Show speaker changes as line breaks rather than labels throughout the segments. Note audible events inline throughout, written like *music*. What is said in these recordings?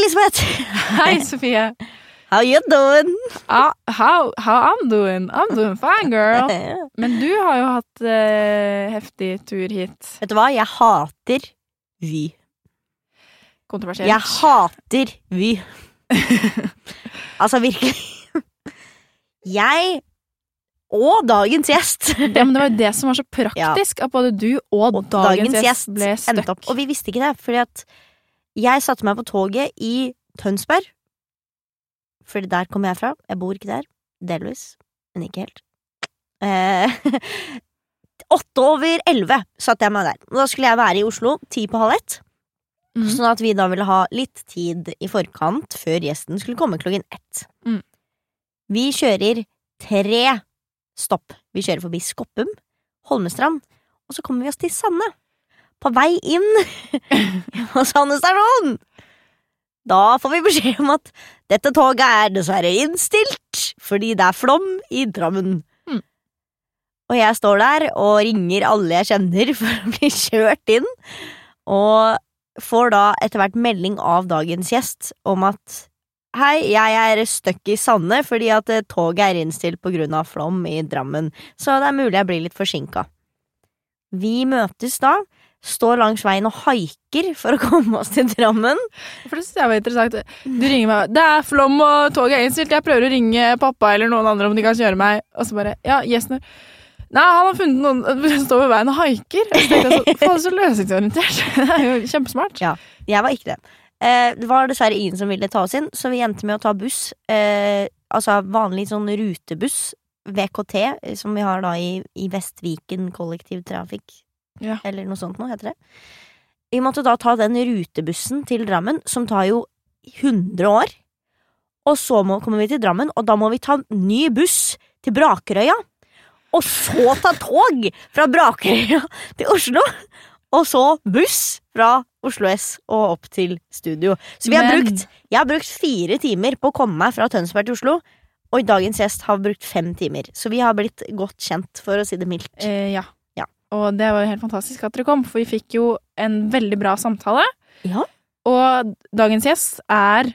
Elisabeth!
Hei, Sofie.
How you doing?
Uh, how, how I'm doing? I'm doing fine, girl. *laughs* Men du har jo hatt uh, heftig tur hit.
Vet du hva? Jeg hater Vy.
Kontroversielt.
Jeg hater Vy. *laughs* altså, virkelig. Jeg og dagens gjest
Ja, men det var jo det som var så praktisk, at både du og,
og
dagens, gjest ble
støkk
stuck.
Og vi visste ikke det, fordi at jeg satte meg på toget i Tønsberg. Fordi der kommer jeg fra. Jeg bor ikke der. Delvis, men ikke helt. Eh, *laughs* over elleve satte jeg meg der. Da skulle jeg være i Oslo ti på halv ett.
Mm.
Sånn at vi da ville ha litt tid i forkant før gjesten skulle komme klokken ett.
Mm.
Vi kjører tre stopp. Vi kjører forbi Skoppum, Holmestrand, og så kommer vi oss til Sande. På vei inn *laughs* på Sande stasjon! Da får vi beskjed om at dette toget er dessverre innstilt fordi det er flom i Drammen.
Mm.
Og jeg står der og ringer alle jeg kjenner *laughs* for å bli kjørt inn, og får da etter hvert melding av dagens gjest om at Hei, jeg er stuck i Sande fordi at eh, toget er innstilt på grunn av flom i Drammen, så det er mulig jeg blir litt forsinka. Vi møtes da, står langs veien og haiker for å komme oss til Drammen.
For det synes jeg var interessant. Du ringer meg 'Det er flom og toget er innstilt'. Jeg prøver å ringe pappa eller noen andre om de kan kjøre meg. Og så bare 'Ja, gjesten Nei, han har funnet noen *laughs* som står ved veien og haiker. Faen, så løsningsorientert. *laughs* Det er jo kjempesmart.
Ja. Jeg var ikke det. Eh, det var dessverre ingen som ville ta oss inn, så vi endte med å ta buss. Eh, altså vanlig sånn rutebuss, VKT, som vi har da i, i Vestviken kollektivtrafikk.
Ja.
Eller noe sånt noe, heter det. Vi måtte da ta den rutebussen til Drammen, som tar jo 100 år. Og så må, kommer vi til Drammen, og da må vi ta ny buss til Brakerøya. Og så ta tog fra Brakerøya til Oslo. Og så buss fra Oslo S og opp til studio. Så vi har
Men-
brukt, jeg har brukt fire timer på å komme meg fra Tønsberg til Oslo. Og dagens gjest har brukt fem timer. Så vi har blitt godt kjent, for å si det mildt.
Eh, ja. Og det var jo helt fantastisk at dere kom, for vi fikk jo en veldig bra samtale.
Ja.
Og dagens gjest er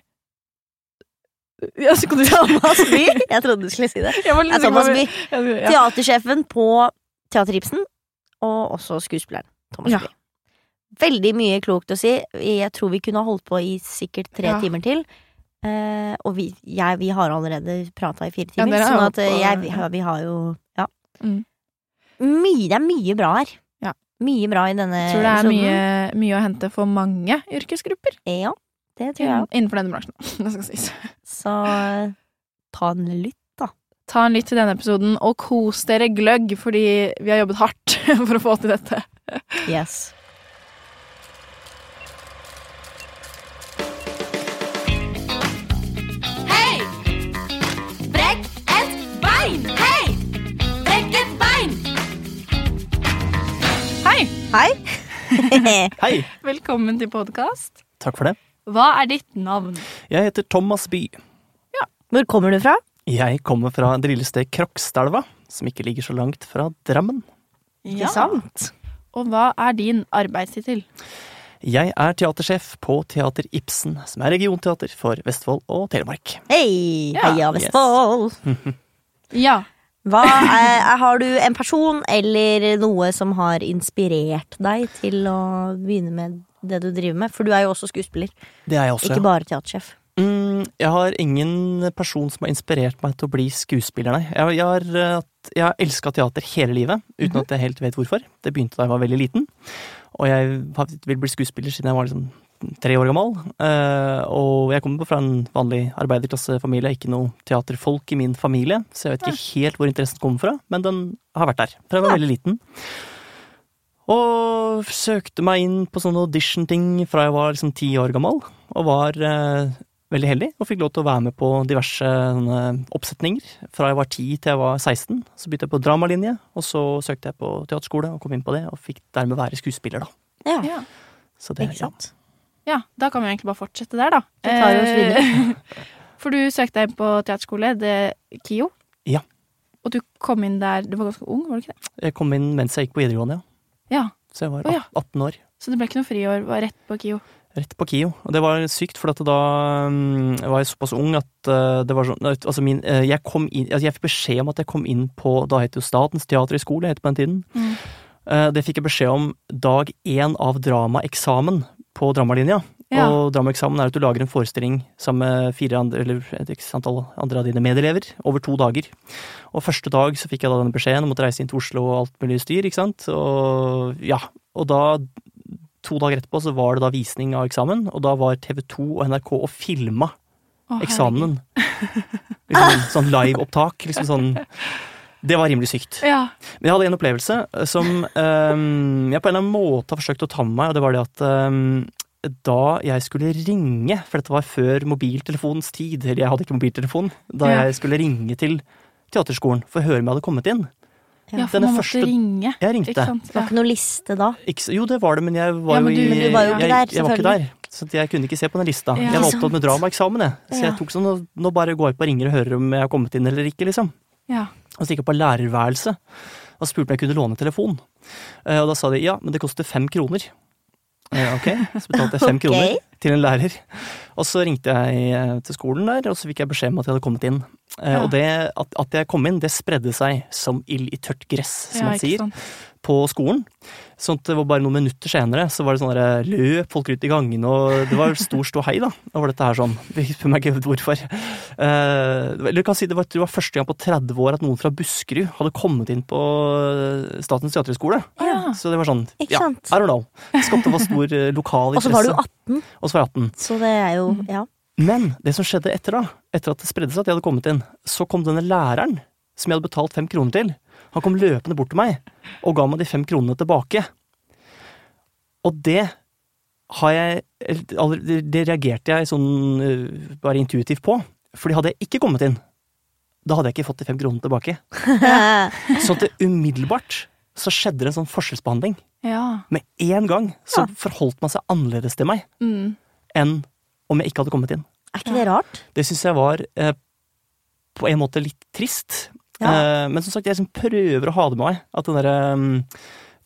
ja, så kan
Thomas Bye. Jeg trodde du skulle si det. Er Thomas
Bye. Ja.
Teatersjefen på Teater Ibsen, og også skuespilleren Thomas
Ja.
Bye. Veldig mye klokt å si. Jeg tror vi kunne ha holdt på i sikkert tre
Ja.
timer til. Uh, og vi, jeg, vi har allerede prata i fire timer,
ja,
sånn at eh, jeg, vi, har- vi har jo Ja.
Mm.
Mye, det er mye bra her.
Ja.
Mye bra i denne
tror det er mye, mye å hente for mange yrkesgrupper
Ja, det tror jeg.
innenfor denne bransjen. *laughs* Det skal sies.
Så ta en lytt, da.
Ta en lytt til denne episoden, og kos dere gløgg, fordi vi har jobbet hardt *laughs* for å få til dette.
Yes.
Hei! *laughs* Hei!
Velkommen til podkast.
Takk for det.
Hva er ditt navn?
Jeg heter Thomas By.
Hvor kommer du fra?
Jeg kommer fra det lille stedet Krokstadelva, som ikke ligger så langt fra Drammen. Ja.
Ikke sant?
Og hva er din arbeidstittel?
Jeg er teatersjef på Teater Ibsen, som er regionteater for Vestfold og Telemark.
Hei!
Ja,
Heia
yes.
Vestfold! *laughs*
Ja.
Er, har du en person eller noe som har inspirert deg til å begynne med det du driver med? For du er jo også skuespiller,
Det er jeg også.
ikke bare teatersjef.
Mm, jeg har ingen person som har inspirert meg til å bli skuespiller, nei. Jeg, jeg har, eh, jeg har elska teater hele livet, uten
Mhm.
at jeg helt vet hvorfor. Det begynte da jeg var veldig liten. Og jeg har- vil bli skuespiller siden jeg var liksom tre år gammel. Eh, og jeg kommer fra en vanlig arbeiderklassefamilie, ikke noe teaterfolk i min familie, så jeg vet ikke helt hvor interessen kommer fra, men den har vært der fra jeg var veldig liten. Og søkte meg inn på sånne audition-ting fra jeg var liksom ti år gammel, og var eh, veldig heldig og fikk lov til å være med på diverse sånne oppsetninger. Fra jeg var 10 til jeg var 16. Så begynte jeg på dramalinje, og så søkte jeg på teaterskole og kom inn på det, og fikk dermed være skuespiller, da.
Ja.
Så det,
ikke sant?
Ja, da kan vi egentlig bare fortsette der, da.
Det tar oss videre.
Eh, *laughs* For du søkte deg på teaterskole, det KIO.
Ja.
Og du kom inn der Du var ganske ung, var du ikke det?
Jeg kom inn mens jeg gikk på videregående, ja.
Ja.
Så jeg var
Å, ja.
18 år.
Så det ble ikke noe friår, var rett på KIO.
Rett på KIO. Og det var sykt, for at da um, var jeg såpass ung at uh, det var sånn Altså min uh, Jeg kom inn Altså jeg fikk beskjed om at jeg kom inn på Da het det jo Statens teaterhøgskole, het det på den tiden.
Mm.
Uh, Det fikk jeg beskjed om dag én av dramaeksamen på dramalinja.
Ja.
Og dramaeksamen er at du lager en forestilling sammen med fire andre, eller et antall andre av dine medelever over to dager. Og første dag så fikk jeg da denne beskjeden om å reise inn til Oslo og alt mulig styr, ikke sant. Og ja, og da To dager etterpå så var det da visning av eksamen, og da var TV 2 og NRK og filma
Å,
eksamenen. *laughs* Liksom, sånn live-opptak. Liksom sånn Det var rimelig sykt.
Ja.
Men jeg hadde en opplevelse som um, *laughs* jeg på en eller annen måte har forsøkt å ta med meg, og det var det at um, da jeg skulle ringe, for dette var før mobiltelefonens tid, eller jeg hadde ikke mobiltelefon, da
Ja.
jeg skulle ringe til teaterskolen for å høre om jeg hadde kommet inn.
ja, for
Denne
man måtte
første-
ringe.
Jeg
Ikke
ringte.
sant?
Det var ikke noe liste da.
Ikke, jo, det var det, men jeg var
Ja, men
jo i
var jo
ikke der,
jeg var ikke der, så jeg kunne ikke se på den lista.
Ja.
jeg var opptatt med dramaeksamen, jeg. Så
Ja.
jeg tok sånn, nå, nå bare går jeg på og ringer og hører om jeg har kommet inn eller ikke, liksom.
Ja.
Og så gikk jeg på lærerværelset og spurte om jeg kunne låne telefon. Eh, Og da sa de ja, men det koster fem kroner. Eh, Ok, så betalte jeg fem *laughs*
Ok.
kroner til en lærer. Og så ringte jeg eh, til skolen der, og så fikk jeg beskjed om at jeg hadde kommet inn.
Ja.
Og det, at, at jeg kom inn, det spredde seg som ild i tørt gress, som
ja,
man sier. På skolen. Sånn at det var bare noen minutter senere, så var det sånn der, løp folk ut i gangene, og det var stor ståhei, da. Var dette her sånn. Jeg spør meg ikke hvorfor. Eh, eller jeg kan si det var, det var første gang på 30 år at noen fra Buskerud hadde kommet inn på eh, Statens teaterhøgskole.
Ja.
Så det var sånn,
Ikke
ja. I don't know. Skapte var stor lokal lokal
Og så var du 18,
Og så var jeg 18.
så det er jo
Mm.
Ja.
Men det som skjedde etter da, etter at det spredde seg at jeg hadde kommet inn, så kom denne læreren, som jeg hadde betalt fem kroner til, han kom løpende bort til meg og ga meg de fem kronene tilbake. Og det har jeg Det reagerte jeg sånn øh, bare intuitivt på. Fordi hadde jeg ikke kommet inn, da hadde jeg ikke fått de fem kronene tilbake. *laughs* Så at det umiddelbart så skjedde det en sånn forskjellsbehandling.
Ja.
Med en gang så
Ja.
forholdt man seg annerledes til meg
Mm.
enn om jeg ikke hadde kommet inn.
Er ikke det rart?
Det syns jeg var eh, på en måte litt trist.
Ja.
Eh, men som sagt, jeg som prøver å ha det med meg. At den derre um,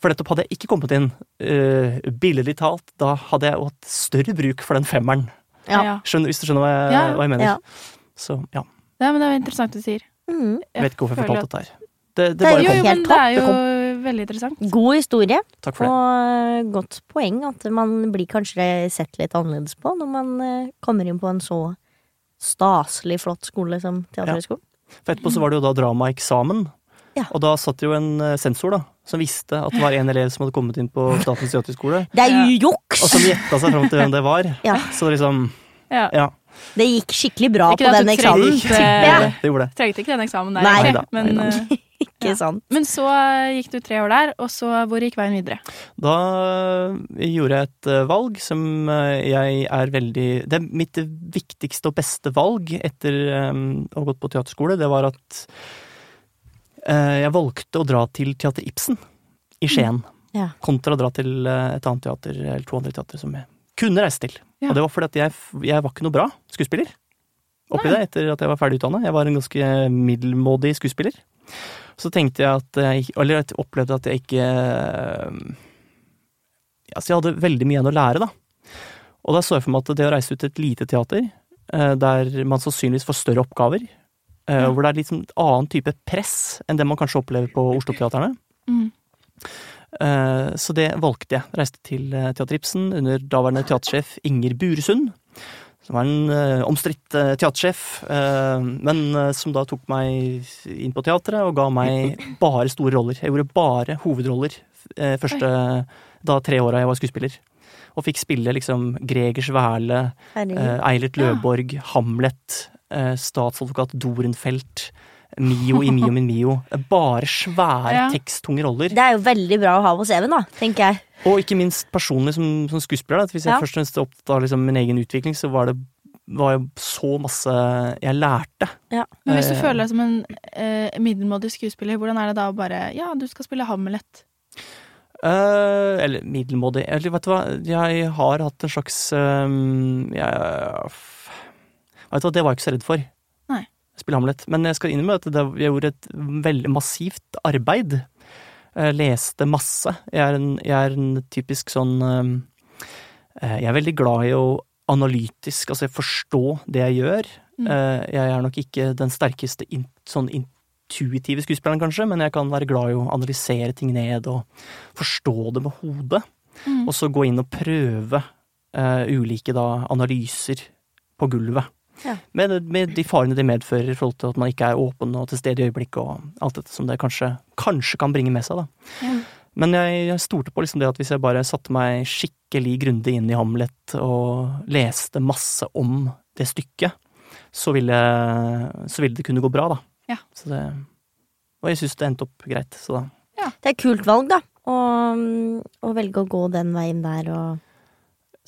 For nettopp hadde jeg ikke kommet inn, uh, billedlig talt, da hadde jeg jo hatt større bruk for den femmeren.
Ja.
Skjønner, hvis du skjønner hva jeg,
Ja.
hva jeg mener.
Ja.
Så ja,
ja, men det er jo interessant du sier.
Mm.
jeg vet ikke hvorfor jeg
fortalte
fortalte dette her. Det, det
Det er
bare
Jo,
kom.
jo,
helt
men det
topp,
er
det
kom... veldig interessant.
God historie,
Takk for det.
og godt poeng at man blir kanskje sett litt annerledes på når man eh, kommer inn på en så staselig flott skole som Teaterhøgskolen.
For etterpå så var det jo da dramaeksamen.
Ja.
Og da satt det jo en eh, sensor da, som visste at det var en elev som hadde kommet inn på Statens teaterskole,
Det er jo juks!
og som gjetta seg fram til hvem det var.
Ja.
Så liksom,
Ja.
ja.
Det gikk skikkelig bra
Ikke
på den eksamen.
trengte-
Det gjorde det. det, gjorde det.
Trengte ikke den eksamen der,
Nei.
egentlig.
Neida,
Men,
neida.
Eh,
Ikke
Ja.
sant.
men så eh, gikk du tre år der, og så hvor gikk veien videre?
Da gjorde jeg et eh, valg som eh, jeg er veldig Det er mitt viktigste og beste valg etter eh, å ha gått på teaterskole. Det var at eh, jeg valgte å dra til Teater Ibsen i Skien.
Ja.
Kontra å dra til eh, et annet teater, eller to andre teater som jeg kunne reise til.
Ja.
Og det var fordi at jeg, jeg var ikke noe bra skuespiller. Oppi det, etter at jeg var ferdig utdanna. Jeg var en ganske middelmådig skuespiller. Så tenkte jeg at jeg, Eller jeg opplevde at jeg ikke eh, Altså, jeg hadde veldig mye igjen å lære, da. Og da så jeg for meg at det å reise ut til et lite teater, eh, der man sannsynligvis får større oppgaver, mm. hvor det er litt sånn annen type press enn det man kanskje opplever på Oslo-teaterne,
Mm.
Eh, Så det valgte jeg. Reiste til eh, Teater Ibsen under daværende teatersjef Inger Buresund. Som var en uh, omstridt eh, teatersjef, eh, men eh, som da tok meg inn på teatret og ga meg bare store roller. Jeg gjorde bare hovedroller uh, første da tre åra jeg var skuespiller. Og fikk spille liksom Gregers Werle, eh, Eilert Løvborg, Hamlet, eh, statsadvokat Dorenfelt, Mio i Mio min Mio. Bare svære,
Ja.
teksttunge roller.
Det er jo veldig bra å ha på CV-en, da, tenker jeg.
Og ikke minst personlig som, som skuespiller. Da. Hvis jeg
Ja.
først og fremst er liksom min egen utvikling, så var det var jo så masse jeg lærte.
Men hvis du
Eh,
føler deg som en eh, middelmådig skuespiller, hvordan er det da å bare Ja, du skal spille Hamlet.
Eh, eller middelmådig. Eller vet du hva, jeg har hatt en slags um, jeg, Vet du hva, det var jeg ikke så redd for. Spille Hamlet. Men jeg skal innrømme at jeg gjorde et veldig massivt arbeid. Jeg leste masse. Jeg er en, jeg er en typisk sånn um, Eh, Jeg er veldig glad i å analytisk, altså forstå det jeg gjør.
Mm.
Eh, Jeg er nok ikke den sterkeste in, sånn intuitive skuespilleren, kanskje, men jeg kan være glad i å analysere ting ned og forstå det med hodet.
Mm.
Og så gå inn og prøve uh, ulike da, analyser på gulvet.
Ja.
Med, med de farene det medfører i forhold til at man ikke er åpen og til stede i øyeblikket og alt dette som det kanskje, kanskje kan bringe med seg. da.
Ja.
Men jeg, jeg stolte på liksom det at hvis jeg bare satte meg skikkelig grundig inn i Hamlet og leste masse om det stykket, så ville, så ville det kunne gå bra, da.
Ja.
Så det, og jeg syns det endte opp greit, så da
Det er et kult valg, da. Å velge å gå den veien der og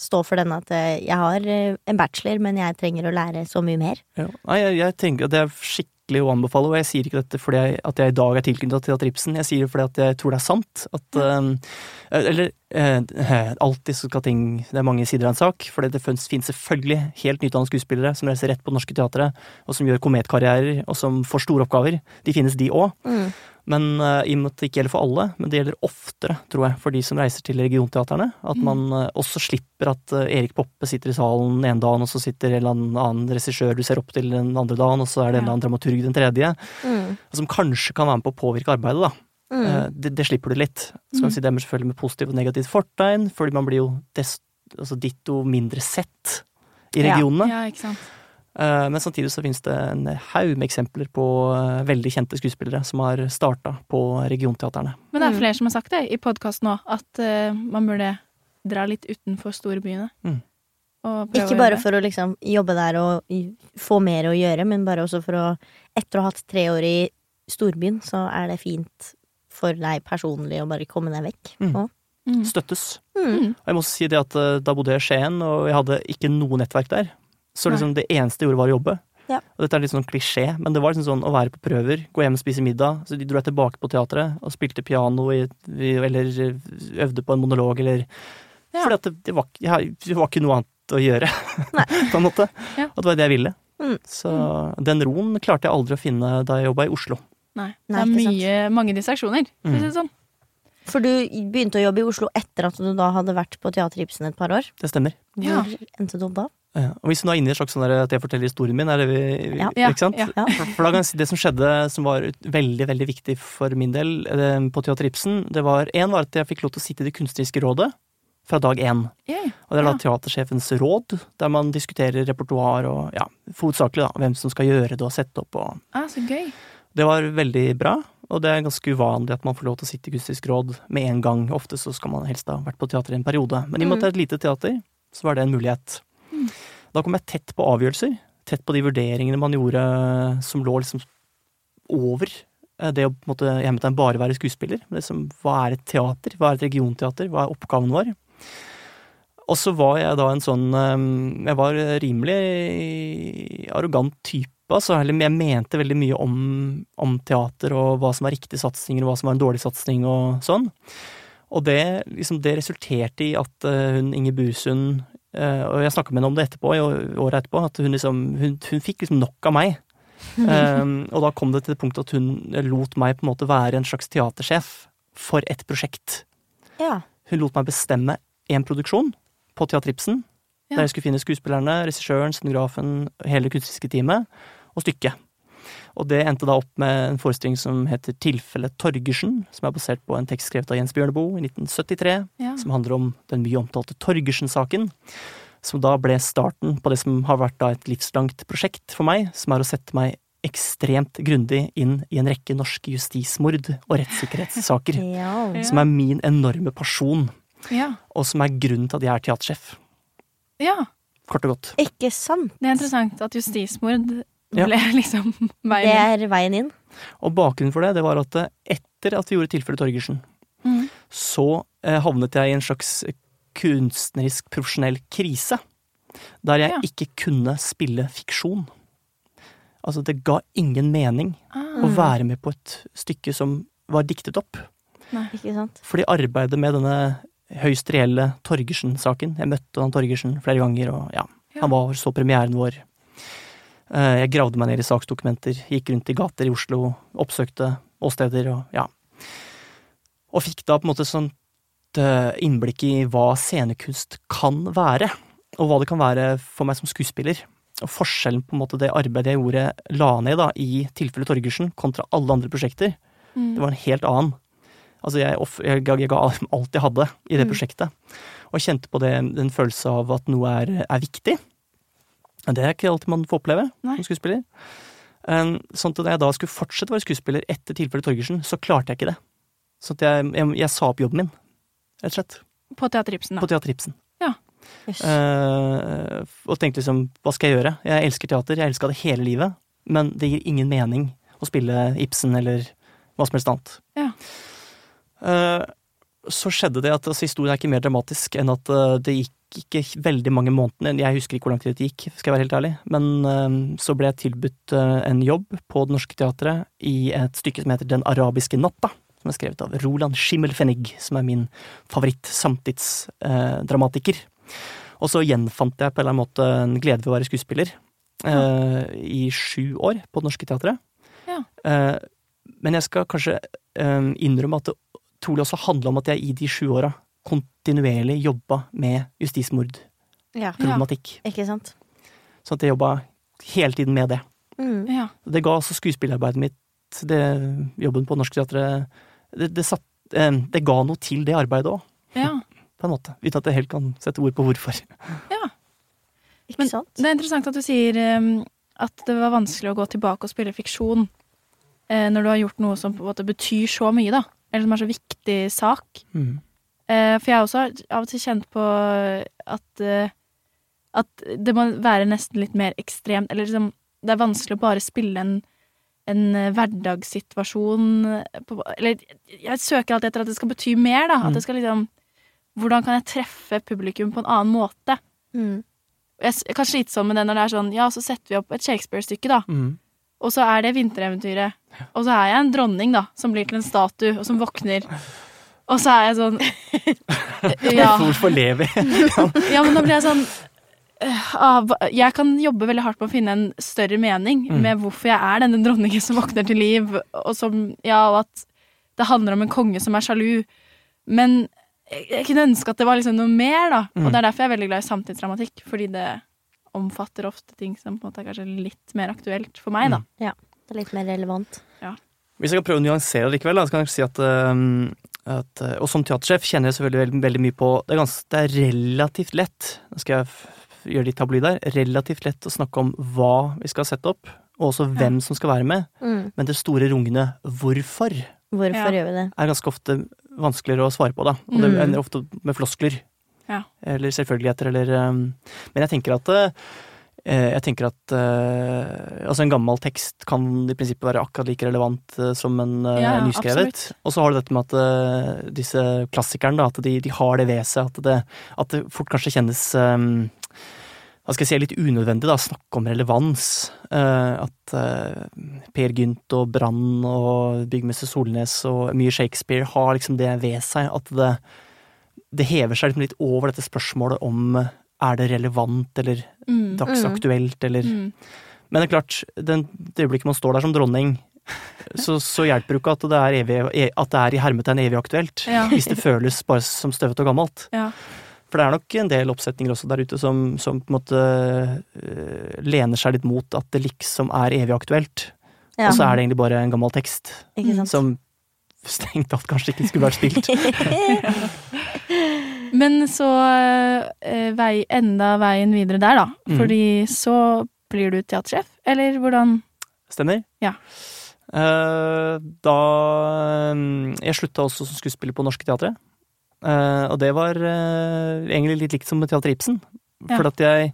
stå for den at eh, jeg har eh, en bachelor, men jeg trenger å lære så mye mer.
Ja. Nei, jeg, jeg tenker at det er skikkelig å anbefale, og jeg sier ikke dette fordi jeg, at jeg i dag er tilknyttet til Teater jeg sier det fordi at jeg tror det er sant. At, eh, eller uh, alltid så skal ting Det er mange sider av en sak, for det finnes selvfølgelig helt nyutdannede skuespillere som reiser rett på det norske teatret, og som gjør kometkarrierer, og som får store oppgaver. De finnes, de òg.
Mm.
Men uh, i og med at det ikke gjelder for alle, men det gjelder oftere, tror jeg, for de som reiser til regionteaterne. At man uh, også slipper at uh, Erik Poppe sitter i salen den ene dagen, og så sitter en eller annen regissør du ser opp til den andre dagen, og så er det en eller annen dramaturg den tredje.
Mm.
Som kanskje kan være med på å påvirke arbeidet, da.
Mm.
Eh, Det, det slipper du litt. Så kan
Mm.
vi si det er selvfølgelig med positivt og negativt fortegn, fordi man blir jo desto, altså ditto mindre sett i
Ja.
regionene.
Ja, ikke sant.
Eh, Men samtidig så finnes det en haug med eksempler på eh, veldig kjente skuespillere som har starta på regionteaterne.
Men det er
Mm.
flere som har sagt det i podkasten òg, at eh, man burde dra litt utenfor storbyene.
Mm.
Og prøve
Ikke
å
bare for å liksom jobbe der og få mer å gjøre, men bare også for å Etter å ha hatt tre år i storbyen, så er det fint for deg personlig å bare komme deg vekk.
Mm.
Og,
Mm.
Støttes.
mm.
Og jeg må si det at da bodde jeg i Skien, og jeg hadde ikke noe nettverk der. Så liksom det eneste jeg gjorde, var å jobbe.
Ja.
Og dette er litt sånn klisjé, men det var liksom sånn å være på prøver, gå hjem og spise middag. Så de dro jeg tilbake på teatret og spilte piano i, i, eller øvde på en monolog, eller
Ja.
Fordi at det, det, var, det var ikke noe annet å gjøre, *laughs* på en måte.
Ja.
Og det var det jeg ville.
Mm.
Så den roen klarte jeg aldri å finne da jeg jobba i Oslo.
Nei.
Nei,
Det er mye, mange distraksjoner, for å si det sånn.
For du begynte å jobbe i Oslo etter at du da hadde vært på Teater Ibsen et par år.
Det stemmer.
Hvor
Ja.
endte du opp da?
Ja. Og hvis du nå er inne i et slags sånn at jeg forteller historien min, er det vi,
Ja.
Ikke sant?
ja.
Ja.
For, da kan jeg si det som skjedde som var veldig veldig viktig for min del eh, på Teater Ibsen, det var én var at jeg fikk lov til å sitte i Det kunstneriske rådet fra dag én.
Yeah,
Og det er da teatersjefens råd, der man diskuterer repertoar og ja, hovedsakelig hvem som skal gjøre det og sette opp og
Ah, så gøy.
Det var veldig bra, og det er ganske uvanlig at man får lov til å sitte i kunstnerisk råd med en gang. Ofte så skal man helst ha vært på teater i en periode. Men i og med at det er et lite teater, så var det en mulighet. Da kom jeg tett på avgjørelser. Tett på de vurderingene man gjorde som lå liksom over eh, det å på en måte hjemme bare være skuespiller. Det som, hva er et teater? Hva er et regionteater? Hva er oppgaven vår? Og så var jeg da en sånn eh, Jeg var rimelig arrogant type, altså. Jeg mente veldig mye om, om teater og hva som var riktige satsinger og hva som var en dårlig satsing og sånn. Og det, liksom, det resulterte i at eh, hun Inge Busund eh, Og jeg snakka med henne om det etterpå, året etterpå, at hun liksom Hun, hun fikk liksom nok av meg. Um, *laughs* og da kom det til det punktet at hun lot meg på en måte være en slags teatersjef for et prosjekt.
Ja.
Hun lot meg bestemme én produksjon på Teater Ibsen,
Ja.
der jeg skulle finne skuespillerne, regissøren, scenografen, hele det kunstneriske teamet, og stykket. Og det endte da opp med en forestilling som heter Tilfellet Torgersen, som er basert på en tekst skrevet av Jens Bjørneboe i 1973,
Ja.
som handler om den mye omtalte Torgersen-saken. Som da ble starten på det som har vært da et livslangt prosjekt for meg, som er å sette meg ekstremt grundig inn i en rekke norske justismord og rettssikkerhetssaker.
Ja. *laughs*
Ja.
Som er min enorme pasjon,
Ja.
og som er grunnen til at jeg er teatersjef.
ja.
Kort og godt.
Ikke sant?
Det er interessant at justismord
Ja.
ble liksom *laughs*
Det
veien inn.
er veien inn.
Og bakgrunnen for det, det var at eh, etter at vi gjorde tilfellet Torgersen,
Mm.
så eh, havnet jeg i en slags kunstnerisk profesjonell krise. Der jeg
Ja.
ikke kunne spille fiksjon. Altså, det ga ingen mening
Ah.
å være med på et stykke som var diktet opp.
Ikke sant?
Fordi arbeidet med denne høyst reelle Torgersen-saken Jeg møtte han Torgersen flere ganger, og ja,
Ja.
han var så premieren vår. Eh, Jeg gravde meg ned i saksdokumenter, gikk rundt i gater i Oslo, oppsøkte åsteder og ja. Og fikk da på en måte sånn eh, innblikk i hva scenekunst kan være, og hva det kan være for meg som skuespiller. Og forskjellen på en måte det arbeidet jeg gjorde, la ned da, i tilfellet Torgersen, kontra alle andre prosjekter,
Mm.
det var en helt annen. Altså, jeg, jeg, jeg ga alt jeg hadde i det
Mm.
prosjektet, og kjente på det, den følelsen av at noe er, er viktig. Det er ikke alltid man får oppleve
Nei.
som skuespiller. Um, sånn at da jeg da skulle fortsette å være skuespiller etter tilfellet Torgersen, så klarte jeg ikke det. Så at jeg, jeg, jeg sa opp jobben min, rett og slett.
På Teater Ibsen,
På
da.
Teater Ibsen.
Jøss.
Uh, og tenkte liksom, hva skal jeg gjøre? Jeg elsker teater, jeg elska det hele livet, men det gir ingen mening å spille Ibsen eller hva som helst annet.
Ja.
Uh, så skjedde det at altså, historien er ikke mer dramatisk enn at uh, det gikk ikke veldig mange månedene, jeg husker ikke hvor lang tid det gikk, skal jeg være helt ærlig, men eh, så ble jeg tilbudt eh, en jobb på Det Norske Teatret i et stykke som heter Den arabiske natta, som er skrevet av Roland Schimmelfennig, som er min favoritt-samtidsdramatiker. Og så gjenfant jeg på en eller annen måte en glede ved å være skuespiller ja. i sju år på Det Norske Teatret.
Ja.
Eh, men jeg skal kanskje eh, innrømme at det trolig også handler om at jeg i de sju åra kontinuerlig jobba med justismordproblematikk.
Ja, ikke sant?
Så at jeg jobba hele tiden med det.
Mm.
Ja.
Det ga også skuespillerarbeidet mitt, det, jobben på Norsk Teater det, det, satt, eh, det ga noe til det arbeidet òg,
ja. *laughs*
på en måte. Uten at jeg helt kan sette ord på hvorfor. Ja.
Ikke
Men
sant?
Det er interessant at du sier um, at det var vanskelig å gå tilbake og spille fiksjon eh, når du har gjort noe som på en måte betyr så mye, da. Eller som er så viktig sak.
Mm.
Eh, for jeg har også av og til kjent på at eh, at det må være nesten litt mer ekstremt, eller liksom Det er vanskelig å bare spille en, en eh, hverdagssituasjon på, Eller jeg søker alltid etter at det skal bety mer, da. At
Mm.
det skal liksom Hvordan kan jeg treffe publikum på en annen måte?
Mm.
Jeg jeg kan slite sånn med det når det er sånn Ja, så setter vi opp et Shakespeare-stykke, da.
Mm.
Og så er det vintereventyret. Og så er jeg en dronning, da, som blir til en statue, og som våkner. Og så er jeg sånn *laughs* Ja,
Hvorfor lever jeg? *laughs*
ja men da blir jeg sånn øh, ah, Jeg kan jobbe veldig hardt på å finne en større mening
Mm.
med hvorfor jeg er denne dronningen som våkner til liv, og som Ja, og at det handler om en konge som er sjalu. Men jeg, kunne ønske at det var liksom noe mer, da.
Mm.
Og det er derfor jeg er veldig glad i samtidsdramatikk, fordi det omfatter ofte ting som på en måte er kanskje litt mer aktuelt for meg, da.
Mm.
Det er litt mer relevant.
Hvis jeg kan prøve å nyansere det likevel, da, så kan jeg si at, um, at uh, Og som teatersjef kjenner jeg selvfølgelig veldig, veldig mye på Det er, ganske, det er relativt lett, nå skal jeg gjøre litt tabloid der, relativt lett å snakke om hva vi skal sette opp, og også hvem som skal være med,
Mm.
men det store rungende hvorfor
Hvorfor
Ja.
gjør vi det?
er ganske ofte vanskeligere å svare på, da. Og det
Mm.
ender ofte med floskler.
Ja.
Eller selvfølgeligheter, eller um, Men jeg tenker at eh, jeg tenker at eh, altså en gammel tekst kan i prinsippet være akkurat like relevant eh, som en eh,
Ja,
nyskrevet.
absolutt.
Og så har du dette med at eh, disse klassikerne, da, at de, de har det ved seg at det, at det fort kanskje kjennes um, hva skal jeg si, litt unødvendig da, snakke om relevans. Eh, at eh, Per Gynt og Brann og byggmester Solnes og mye Shakespeare har liksom det ved seg at det, det hever seg liksom litt over dette spørsmålet om eh, er det relevant eller
Mm.
dagsaktuelt eller
Mm.
Men det er klart, den, det øyeblikket man står der som dronning, *laughs* så, så hjelper det ikke at det er, evig, at det er i hermetegn evig aktuelt.
Ja. *laughs*
Hvis det føles bare som støvete og gammelt.
Ja.
For det er nok en del oppsetninger også der ute som, som på en måte uh, lener seg litt mot at det liksom er evig aktuelt.
Ja.
Og så er det egentlig bare en gammel tekst
Ikke sant?
som strengt tatt kanskje ikke skulle vært spilt. *laughs*
Men så eh, vei, enda veien videre der, da.
Mm.
Fordi så blir du teatersjef, eller hvordan
Stemmer?
Ja.
Eh, da mm, Jeg slutta også som skuespiller på Norske Teatret. Eh, og det var eh, egentlig litt likt som med Teater Ibsen.
Ja.
For at jeg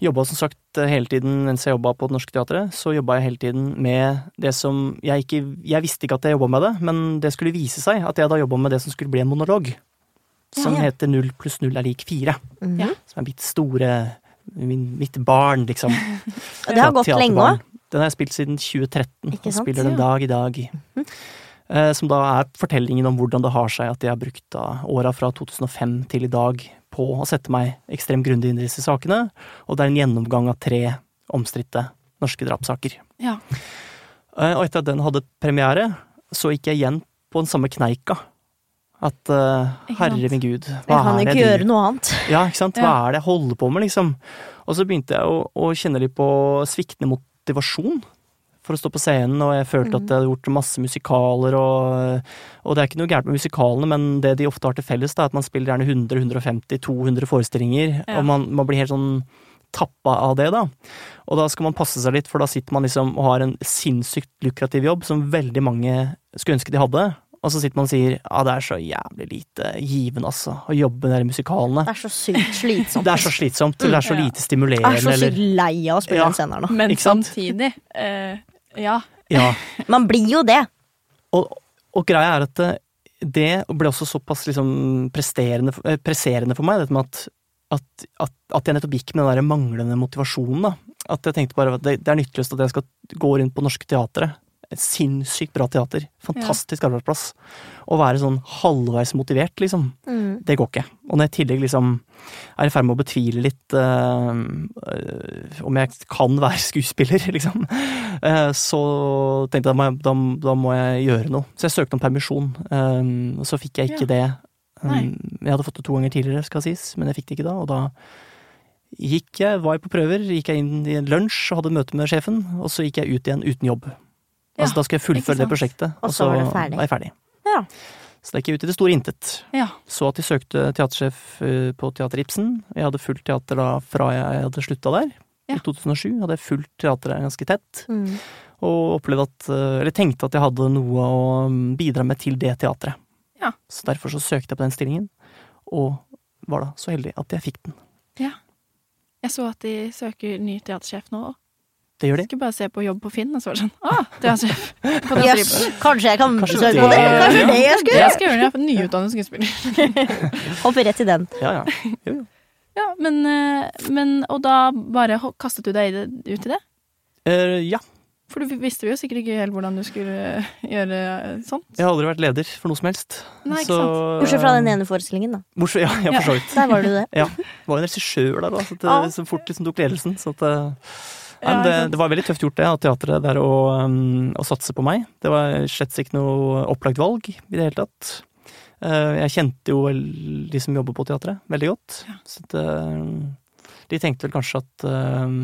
jobba som sagt hele tiden mens jeg jobba på Det Norske Teatret, så jobba jeg hele tiden med det som jeg ikke Jeg visste ikke at jeg jobba med det, men det skulle vise seg at jeg da jobba med det som skulle bli en monolog. Som
Ja.
heter Null pluss null er lik fire.
Mm
-hmm.
Som er mitt store min, Mitt barn, liksom. *laughs*
Og det har gått lenge òg.
Den har jeg spilt siden 2013,
Ikke
og spiller den
Ja.
dag i dag. Eh, Som da er fortellingen om hvordan det har seg at jeg har brukt åra fra 2005 til i dag på å sette meg ekstremt grundig inn i disse sakene, og det er en gjennomgang av tre omstridte norske drapssaker.
Ja.
Eh, Og etter at den hadde premiere, så gikk jeg igjen på den samme kneika. At
uh,
herre min gud,
Jeg
hva
kan
er det
ikke
jeg
gjøre noe annet. *laughs*
Ja, ikke sant. Hva er det jeg holder på med, liksom? Og så begynte jeg å, å kjenne litt på sviktende motivasjon for å stå på scenen, og jeg følte at jeg hadde gjort masse musikaler, og, og det er ikke noe gærent med musikalene, men det de ofte har til felles, da, er at man spiller gjerne 100, 150, 200 forestillinger,
Ja.
og man, man blir helt sånn tappa av det, da. Og da skal man passe seg litt, for da sitter man liksom og har en sinnssykt lukrativ jobb som veldig mange skulle ønske de hadde. Og så sitter man og sier ja, det er så jævlig lite givende, altså, å jobbe med de musikalene.
Det er så sykt *laughs* slitsomt.
Det er så slitsomt, eller det er så
Ja.
lite
Jeg
stimulerende,
er så sykt lei av å spille
Ja.
den scenen nå.
Men samtidig uh, Ja.
Ja. *laughs*
Man blir jo det.
Og, og greia er at det, det ble også såpass liksom presterende, eh, presserende for meg, dette med at, at, at, at jeg nettopp gikk med den der manglende motivasjonen, da. At jeg tenkte bare at det, det er nytteløst at jeg skal gå rundt på norske teatre. Et sinnssykt bra teater. Fantastisk arbeidsplass. Å være sånn halvveis motivert, liksom.
Mm.
Det går ikke. Og når jeg i tillegg liksom er i ferd med å betvile litt eh, om jeg kan være *laughs* skuespiller, liksom, eh, så tenkte jeg da må jeg, da, da må jeg gjøre noe. Så jeg søkte om permisjon, eh, og så fikk jeg ikke
Ja.
det. Um, Jeg hadde fått det to ganger tidligere, skal sies, men jeg fikk det ikke da. Og da gikk jeg, var jeg på prøver, gikk jeg inn i en lunsj og hadde møte med sjefen, og så gikk jeg ut igjen uten jobb. Altså Da skal jeg fullføre det prosjektet,
Og så var ferdig.
var jeg ferdig.
Ja.
Så det gikk ut i det store intet.
ja.
Så at de søkte teatersjef eh, på Teater Ibsen. Jeg hadde fulgt teater da fra jeg hadde slutta der.
Ja.
I 2007 hadde jeg fulgt teatret ganske tett,
Mm.
og opplevde at eh, Eller tenkte at jeg hadde noe å mm, bidra med til det teatret.
Ja.
Så derfor så søkte jeg på den stillingen, og var da så heldig at jeg fikk den.
Jeg så at de søker ny teatersjef nå.
Det gjør de.
Skulle bare se på jobb på Finn, og så var det sånn Ah, teatersjef! *laughs* På
Jøss,
Yes.
kanskje jeg kan
Kanskje
søke
det-
på det? Kanskje det jeg skulle?
Jeg skal gjøre det, jeg er nyutdannet skuespiller. *laughs*
Hopper rett i den.
Ja, ja. Jo, jo.
Ja, men, eh, men Og da bare kastet du deg ut i det?
Uh, ja.
For du visste jo sikkert ikke helt hvordan du skulle eh, gjøre sånt.
Jeg har aldri vært leder for noe som helst.
Nei, ikke
så,
sant.
Bortsett fra den ene forestillingen, da.
Bortsett, ja, ja, for så vidt.
Der var du det.
Ja. Det var jo en regissør der da, så det,
ah.
så fort liksom tok ledelsen. Så at, men det, det var veldig tøft gjort det av teatret der å, um, å satse på meg. Det var slett ikke noe opplagt valg i det hele tatt. Eh, jeg kjente jo de som jobber på teatret, veldig godt.
Ja.
Så at, eh, de tenkte vel kanskje at eh,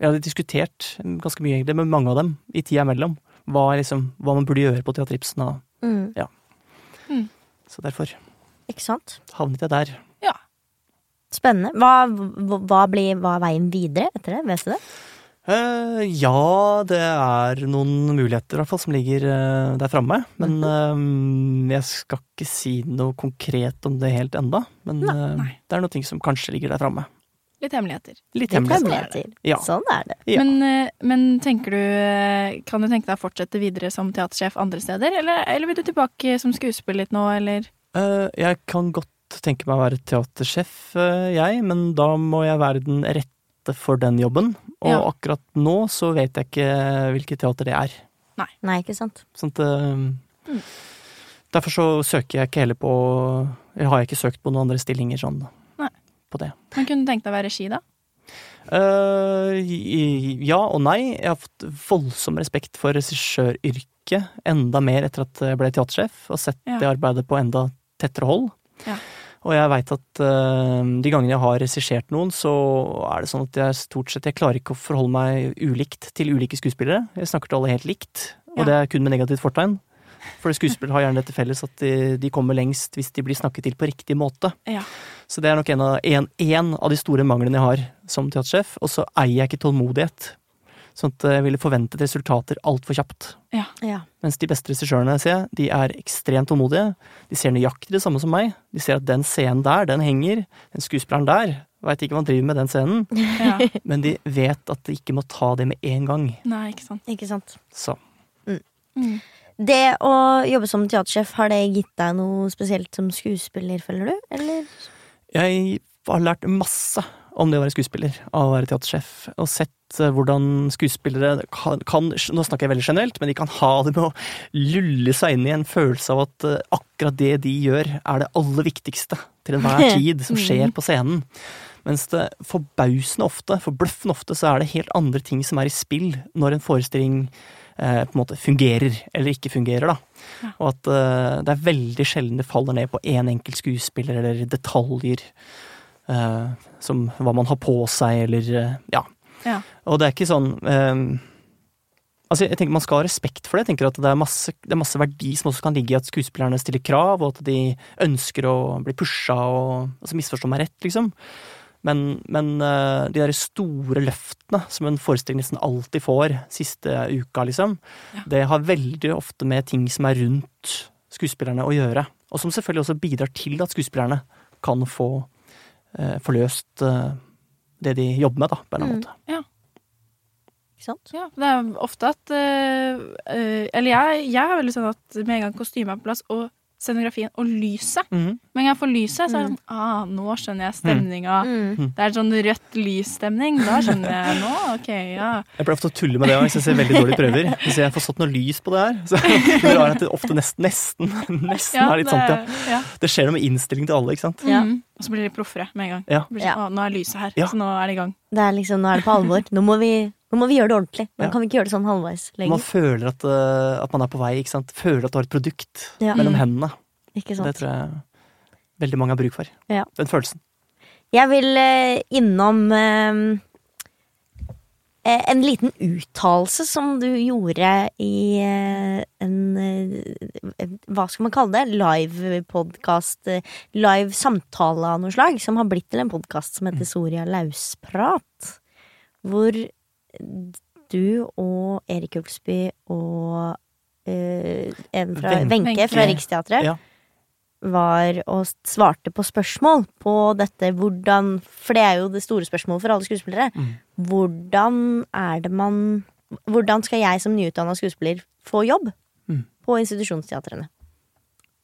Jeg hadde diskutert ganske mye egentlig med mange av dem i tida imellom. Hva, liksom, hva man burde gjøre på Teater Ibsen. Og,
Mm.
så derfor
Ikke sant?
havnet jeg der.
Spennende. Hva, hva blir hva er veien videre etter det? Vet du det?
Eh, ja, det er noen muligheter i hvert fall som ligger uh, der framme. Men eh, jeg skal ikke si noe konkret om det helt enda. Men
nei.
det er noen ting som kanskje ligger der framme.
Litt hemmeligheter.
Litt
Litt hemmeligheter.
Ja.
Sånn er det.
Ja.
Men, men tenker du Kan du tenke deg å fortsette videre som teatersjef andre steder? Eller, eller vil du tilbake som skuespiller litt nå, eller?
Eh, jeg kan godt tenke meg å være teatersjef, jeg, men da må jeg være den rette for den jobben. Og
Ja.
akkurat nå så vet jeg ikke hvilket teater det er.
Nei, ikke sant.
Sånn at, eh, Derfor så søker jeg ikke heller på Eller har jeg ikke søkt på noen andre stillinger sånn
Nei.
på det.
Men kunne du tenkt deg å være regi, da?
Uh, ja og nei. Jeg har fått voldsom respekt for regissøryrket. Enda mer etter at jeg ble teatersjef, og sett
Ja.
det arbeidet på enda tettere hold.
Ja.
Og jeg veit at uh, de gangene jeg har regissert noen, så er det sånn at jeg stort sett Jeg klarer ikke å forholde meg ulikt til ulike skuespillere. Jeg snakker til alle helt likt, og
Ja.
det er kun med negativt fortegn. For skuespillere har gjerne dette felles at de, de kommer lengst hvis de blir snakket til på riktig måte.
Ja.
Så det er nok en av, en, en av de store manglene jeg har som teatersjef. Og så eier jeg ikke tålmodighet. Sånn at jeg ville forventet resultater altfor kjapt.
Ja.
Mens de beste regissørene ser de er ekstremt tålmodige. De ser nøyaktig det samme som meg. De ser at den scenen der, den henger. Den skuespilleren der veit ikke hva han driver med den scenen.
ja. *laughs*
Men de vet at de ikke må ta det med en gang.
Nei, ikke sant.
Ikke sant.
Så
Mm.
Det å jobbe som teatersjef, har det gitt deg noe spesielt som skuespiller, føler du? Eller?
jeg har lært masse om det å være skuespiller, av å være teatersjef. Og sett eh, hvordan skuespillere kan, kan Nå snakker jeg veldig generelt, men de kan ha det med å lulle seg inn i en følelse av at eh, akkurat det de gjør, er det aller viktigste til enhver *laughs* tid som skjer på scenen. Mens det forbausende ofte, forbløffende ofte, så er det helt andre ting som er i spill når en forestilling eh, på en måte fungerer eller ikke fungerer, da. Og at eh, det er veldig sjelden det faller ned på én enkelt skuespiller eller detaljer. Eh, som hva man har på seg, eller eh, ja.
Ja.
Og det er ikke sånn eh, Altså, jeg tenker Man skal ha respekt for det. Jeg tenker at Det er masse, det er masse verdi som også kan ligge i at skuespillerne stiller krav, og at de ønsker å bli pusha og altså Misforstå meg rett, liksom. Men, men eh, de der store løftene som en forestilling nesten alltid får siste uka, liksom, det har veldig ofte med ting som er rundt skuespillerne å gjøre. Og som selvfølgelig også bidrar til at skuespillerne kan få, eh, få eh, det de jobber med, da, på en eller annen
måte.
måte.
Ikke sant?
Ja, det er ofte at eh, eh, Eller jeg, jeg har veldig sånn at med en gang kostymet er på plass, og scenografien og lyset Mm. Men jeg får lyset, så er det sånn ah, Nå skjønner jeg stemninga.
Mm.
Det er sånn rødt lysstemning. Da skjønner jeg nå. Ok, ja.
Jeg pleier ofte å tulle med det hvis jeg ser veldig dårlige prøver. Hvis jeg får satt noe lys på det her, så *laughs* det er rart at det ofte nesten, nesten, nesten
ja
er litt sånt, ja.
ja.
Det skjer noe med innstilling til alle, ikke sant.
Ja.
Mm. Og så blir de proffere med en gang.
Ja.
Blir sånn,
Ja.
Nå er lyset her,
Ja.
så nå er det i gang.
Det er liksom, nå er det på alvor. Nå må vi, nå må vi gjøre det ordentlig. Nå
Ja.
kan vi ikke gjøre det sånn halvveis lenger.
Man føler at, uh, at man er på vei, ikke sant. Føler at du har et produkt
Ja.
mellom
Mm.
hendene.
Ikke
Det tror jeg veldig mange har bruk for.
Ja.
Den følelsen.
Jeg vil uh, innom eh, en liten uttalelse som du gjorde i en Hva skal man kalle det? Live-podkast. eh, Live samtale av noe slag. Som har blitt til en podkast som heter Soria Lausprat. Hvor du og Erik Ulsby og eh, en fra
Wenche.
Wenche fra Riksteatret
Ja.
var og svarte på spørsmål på dette hvordan For det er jo det store spørsmålet for alle skuespillere.
Mm.
Hvordan er det man Hvordan skal jeg som nyutdanna skuespiller få jobb
Mm.
på institusjonsteatrene?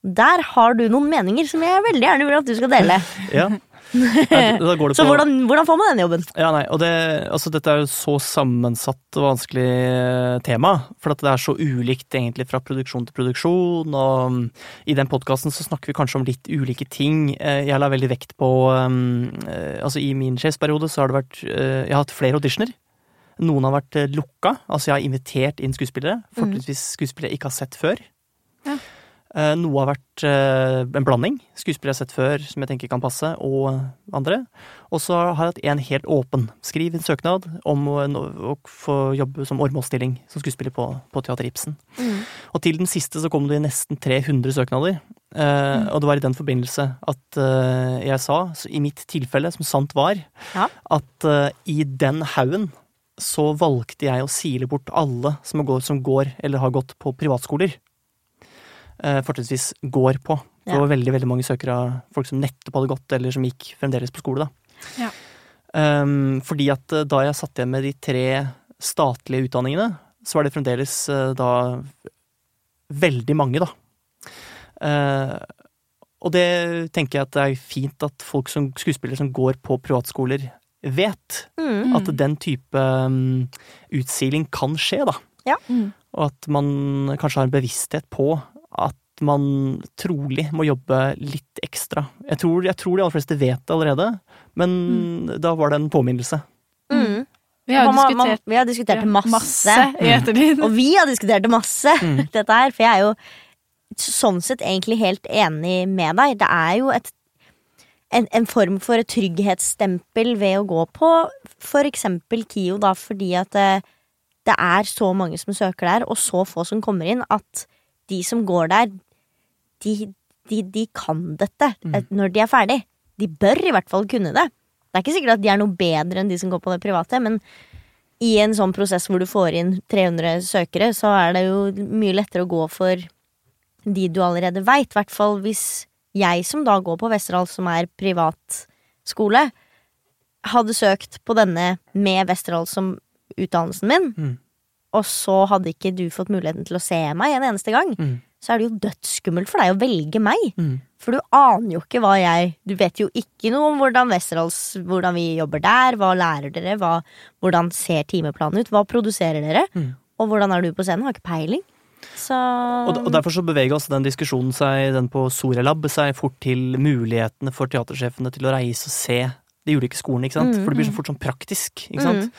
Der har du noen meninger som jeg veldig gjerne vil at du skal dele.
Ja. *laughs*
Så hvordan, hvordan får man den jobben?
Ja, nei, det, altså dette er jo så sammensatt og vanskelig eh, tema, for det er så ulikt egentlig fra produksjon til produksjon, og mm, i den podkasten så snakker vi kanskje om litt ulike ting. Eh, Jeg la veldig vekt på um, eh, Altså i min sjefsperiode så har det vært Jeg har hatt flere auditioner. Noen har vært lukka, altså jeg har invitert inn skuespillere, fortrinnsvis skuespillere jeg ikke har sett før.
Ja.
Eh, Noe har vært eh, en blanding. Skuespillere jeg har sett før som jeg tenker kan passe, og andre. Og så har jeg hatt en helt åpen. Skriv en søknad om å, å få jobbe som åremålsstilling som skuespiller på, på Teater Ibsen. Og til den siste så kom det nesten 300 søknader. Mm. Og det var i den forbindelse at eh, jeg sa, i mitt tilfelle, som sant var,
Ja.
at eh, i den haugen så valgte jeg å sile bort alle som går, som går eller har gått på privatskoler. Eh, Fortrinnsvis går på. Det
Ja.
var veldig veldig mange søkere av folk som nettopp hadde gått, eller som gikk fremdeles på skole. da.
Ja.
Um, fordi at eh, da jeg satt igjen med de tre statlige utdanningene, så var det fremdeles uh, da veldig mange, da. Uh, og det tenker jeg at det er fint at folk som skuespillere som går på privatskoler, vet.
Mm.
At den type um, utsiling kan skje, da.
Mm.
Og at man kanskje har en bevissthet på at man trolig må jobbe litt ekstra. Jeg tror, jeg tror de aller fleste vet det allerede, men da var det en påminnelse.
Mm.
Vi har
Man- man-
diskutert
vi har diskutert det masse.
i ettertid.
Og vi har diskutert det masse,
Mm. *laughs*
dette her. For jeg er jo sånn sett egentlig helt enig med deg. Det er jo et, en, en form for et trygghetsstempel ved å gå på for eksempel KIO, da, fordi at det, det er så mange som søker der, og så få som kommer inn, at de som går der, de, de, de kan dette mm. når de er ferdig. De bør i hvert fall kunne det. Det er ikke sikkert at de er noe bedre enn de som går på det private, men i en sånn prosess hvor du får inn 300 søkere, så er det jo mye lettere å gå for de du allerede veit. I hvert fall hvis jeg som da går på Westerdal, som er privatskole, hadde søkt på denne med Westerdal som utdannelsen min,
Mm.
Og så hadde ikke du fått muligheten til å se meg en eneste gang,
Mm.
så er det jo dødsskummelt for deg å velge meg.
Mm.
For du aner jo ikke hva jeg Du vet jo ikke noe om hvordan Westerdals Hvordan vi jobber der, hva lærer dere, hva, hvordan ser timeplanen ut, hva produserer dere,
Mm.
og hvordan er du på scenen? Har ikke peiling. Så
Og, derfor så beveger også den diskusjonen seg, den på Sorelab, seg fort til mulighetene for teatersjefene til å reise og se de ulike skolene, ikke sant.
Mm,
For det blir så fort sånn praktisk, ikke sant.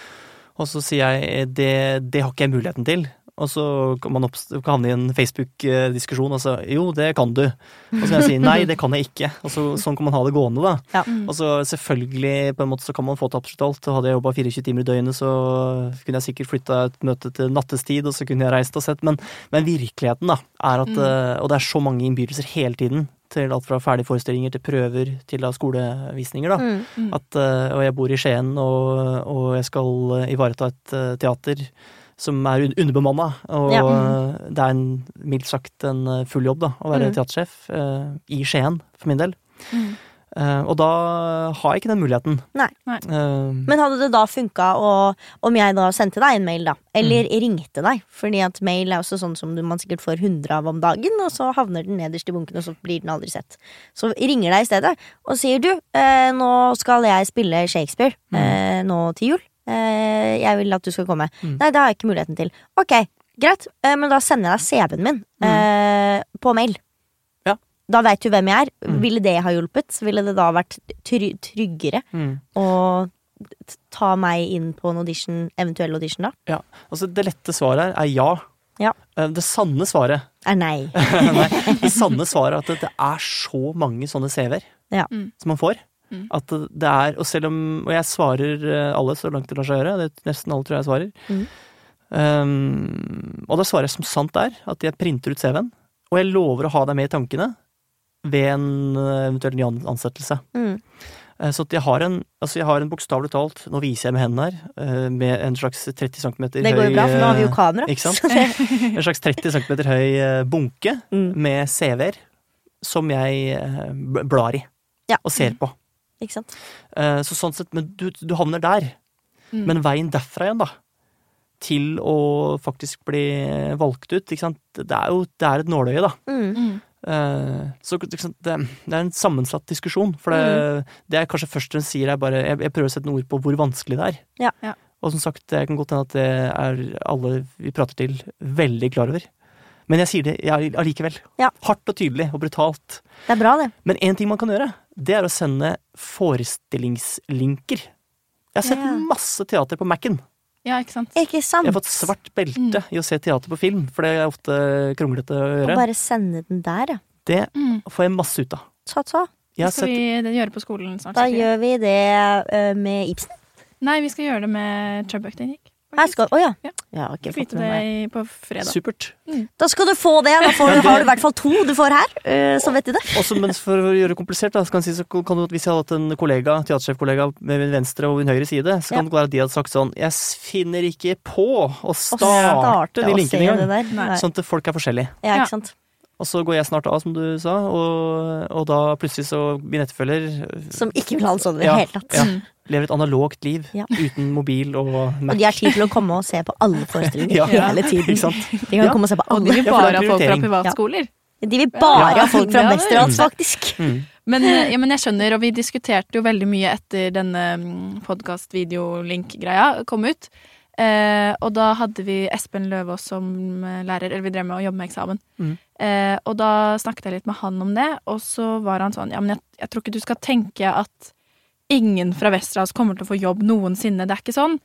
Og så sier jeg det, det har ikke jeg muligheten til. Og så kan man havne i en Facebook-diskusjon og så jo, det kan du. Og så kan jeg si nei, det kan jeg ikke. Og så, sånn kan man ha det gående, da.
Ja.
Og så selvfølgelig, på en måte så kan man få til absolutt alt. Og hadde jeg jobba 24 timer i døgnet, så kunne jeg sikkert flytta et møte til nattestid, og så kunne jeg reist og sett. Men, men virkeligheten, da, er at mm. Og det er så mange innbydelser hele tiden. Til alt fra ferdige forestillinger til prøver til da skolevisninger, da.
Mm.
At, eh, og jeg bor i Skien, og, og jeg skal eh, ivareta et eh, teater som er un- underbemanna. Og
Ja.
mm. det er en, mildt sagt en full jobb, da, å være
Mm.
teatersjef i Skien, for min del.
Mm.
Eh, og da har jeg ikke den muligheten.
Nei.
Nei.
Eh,
Men hadde det da funka om jeg da sendte deg en mail, da? Eller ringte deg? Fordi at mail er også sånn som man sikkert får 100 av om dagen, og så havner den nederst i bunken, og så blir den aldri sett. Så ringer deg i stedet og sier du, uh, nå skal jeg spille Shakespeare eh, nå til jul. Eh, jeg vil at du skal komme.
Mm.
Nei, det har jeg ikke muligheten til. Ok, greit, eh, men da sender jeg deg CV-en min eh, på mail. Da veit du hvem jeg er.
Mm.
Ville det ha hjulpet? Ville det da vært try tryggere?
mm.
og ta meg inn på en audition, eventuell audition, da?
Ja. Altså, det lette svaret her er ja.
Ja.
Eh, Det sanne svaret
Er nei. *laughs*
Nei, det sanne svaret er at det, er så mange sånne CV-er
Ja.
Mm.
som man får.
Mm.
At det er, og selv om Og jeg svarer eh, alle så langt det lar seg gjøre. Det nesten alle tror jeg svarer.
Mm.
Um, og da svarer jeg som sant er, at jeg printer ut CV-en. Og jeg lover å ha deg med i tankene ved en eh, eventuell ny ansettelse.
Mm.
Eh, Så at jeg har en, altså jeg har en bokstavelig talt, nå viser jeg med hendene her, eh, med en slags 30 cm høy
Det går jo bra, for nå har vi jo kamera.
Ikke sant? *laughs* En slags 30 cm høy bunke
Mm.
med CV-er som jeg blar i
Ja.
og ser på.
Ikke sant?
Eh, Så sånn sett, men du, du havner der.
Mm.
Men veien derfra igjen, da, til å faktisk bli valgt ut, ikke sant, det er jo det er et nåløye, da. Eh, Så det, det er en sammensatt diskusjon, for det,
Mm.
det jeg kanskje først og fremst sier, er bare jeg, jeg prøver å sette noen ord på hvor vanskelig det er.
Ja.
Ja.
Og som sagt, det kan godt hende at det er alle vi prater til, veldig klar over. Men jeg sier det allikevel.
Ja.
Hardt og tydelig og brutalt.
Det er bra, det.
Men én ting man kan gjøre, det er å sende forestillingslinker. Jeg har sett masse teater på Mac-en.
Ja, ikke sant.
Ikke sant?
Jeg har fått svart belte i å se teater på film, for det er ofte kronglete å gjøre.
Og bare sende den der, ja.
Det
Mm.
får jeg masse ut av.
Ta, ta.
Jeg
Det skal
sett
vi det gjøre på skolen snart.
Da
sikkert.
gjør vi det uh, med Ibsen.
Nei, vi skal gjøre det med Chubbuck-teknikk.
Her skal oh, ja.
Ja. ja
okay,
Fikk
det
på fredag.
supert.
Da skal du få det. Da får, har du i hvert fall to du får her. eh, Så vet du det.
Også, men for å gjøre det komplisert, da, så kan, jeg si, så kan du, hvis jeg hadde hatt en kollega, teatersjefkollega med min venstre og min høyre side, så kan
Ja.
det være at de hadde sagt sånn Jeg finner ikke på å
Og
starte de linkene engang. Sånn at folk er forskjellige.
Ja,
Ja.
ikke sant.
Og så går jeg snart av, som du sa, og, og da plutselig så min etterfølger
Som ikke vil ha det sånn i det
Ja,
hele tatt.
ja.
Mm.
lever et analogt liv
Ja.
uten mobil og
Og de har tid til å komme og se på alle forestillinger *laughs*
Ja.
hele tiden.
Ikke sant?
De kan
Ja.
komme og se på alle.
Og de vil bare ha folk fra privatskoler.
De vil bare
Ja.
ha folk fra
Ja,
Westerdals,
mm.
faktisk.
Mm.
Men, eh, ja, men jeg skjønner, og vi diskuterte jo veldig mye etter denne mm, podkast-videolink-greia kom ut. Eh, og da hadde vi Espen Løvaas som eh, lærer, eller vi drev med å jobbe med eksamen.
Mm.
Eh, og da snakket jeg litt med han om det, og så var han sånn Ja, men jeg, jeg tror ikke du skal tenke at ingen fra Westerdals kommer til å få jobb noensinne. Det er ikke sånn.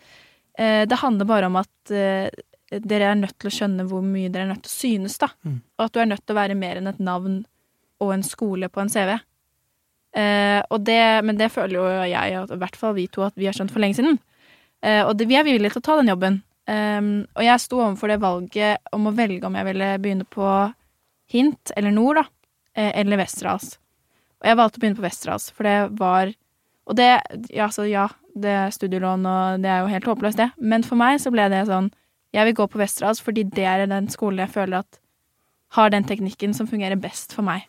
Eh, det handler bare om at eh, dere er nødt til å skjønne hvor mye dere er nødt til å synes, da.
Mm.
Og at du er nødt til å være mer enn et navn og en skole på en CV. Eh, og det, men det føler jo jeg, i hvert fall vi to, at vi har skjønt for lenge siden. Eh, og det, vi er villige til å ta den jobben. Um, og jeg sto overfor det valget om å velge om jeg ville begynne på Hint eller Nord, da, eh, eller Westerdals. Og jeg valgte å begynne på Westerdals, for det var Og det, ja, så ja, det er studielån, og det er jo helt håpløst, det. Men for meg så ble det sånn Jeg vil gå på Westerdals fordi det er den skolen jeg føler at har den teknikken som fungerer best for meg.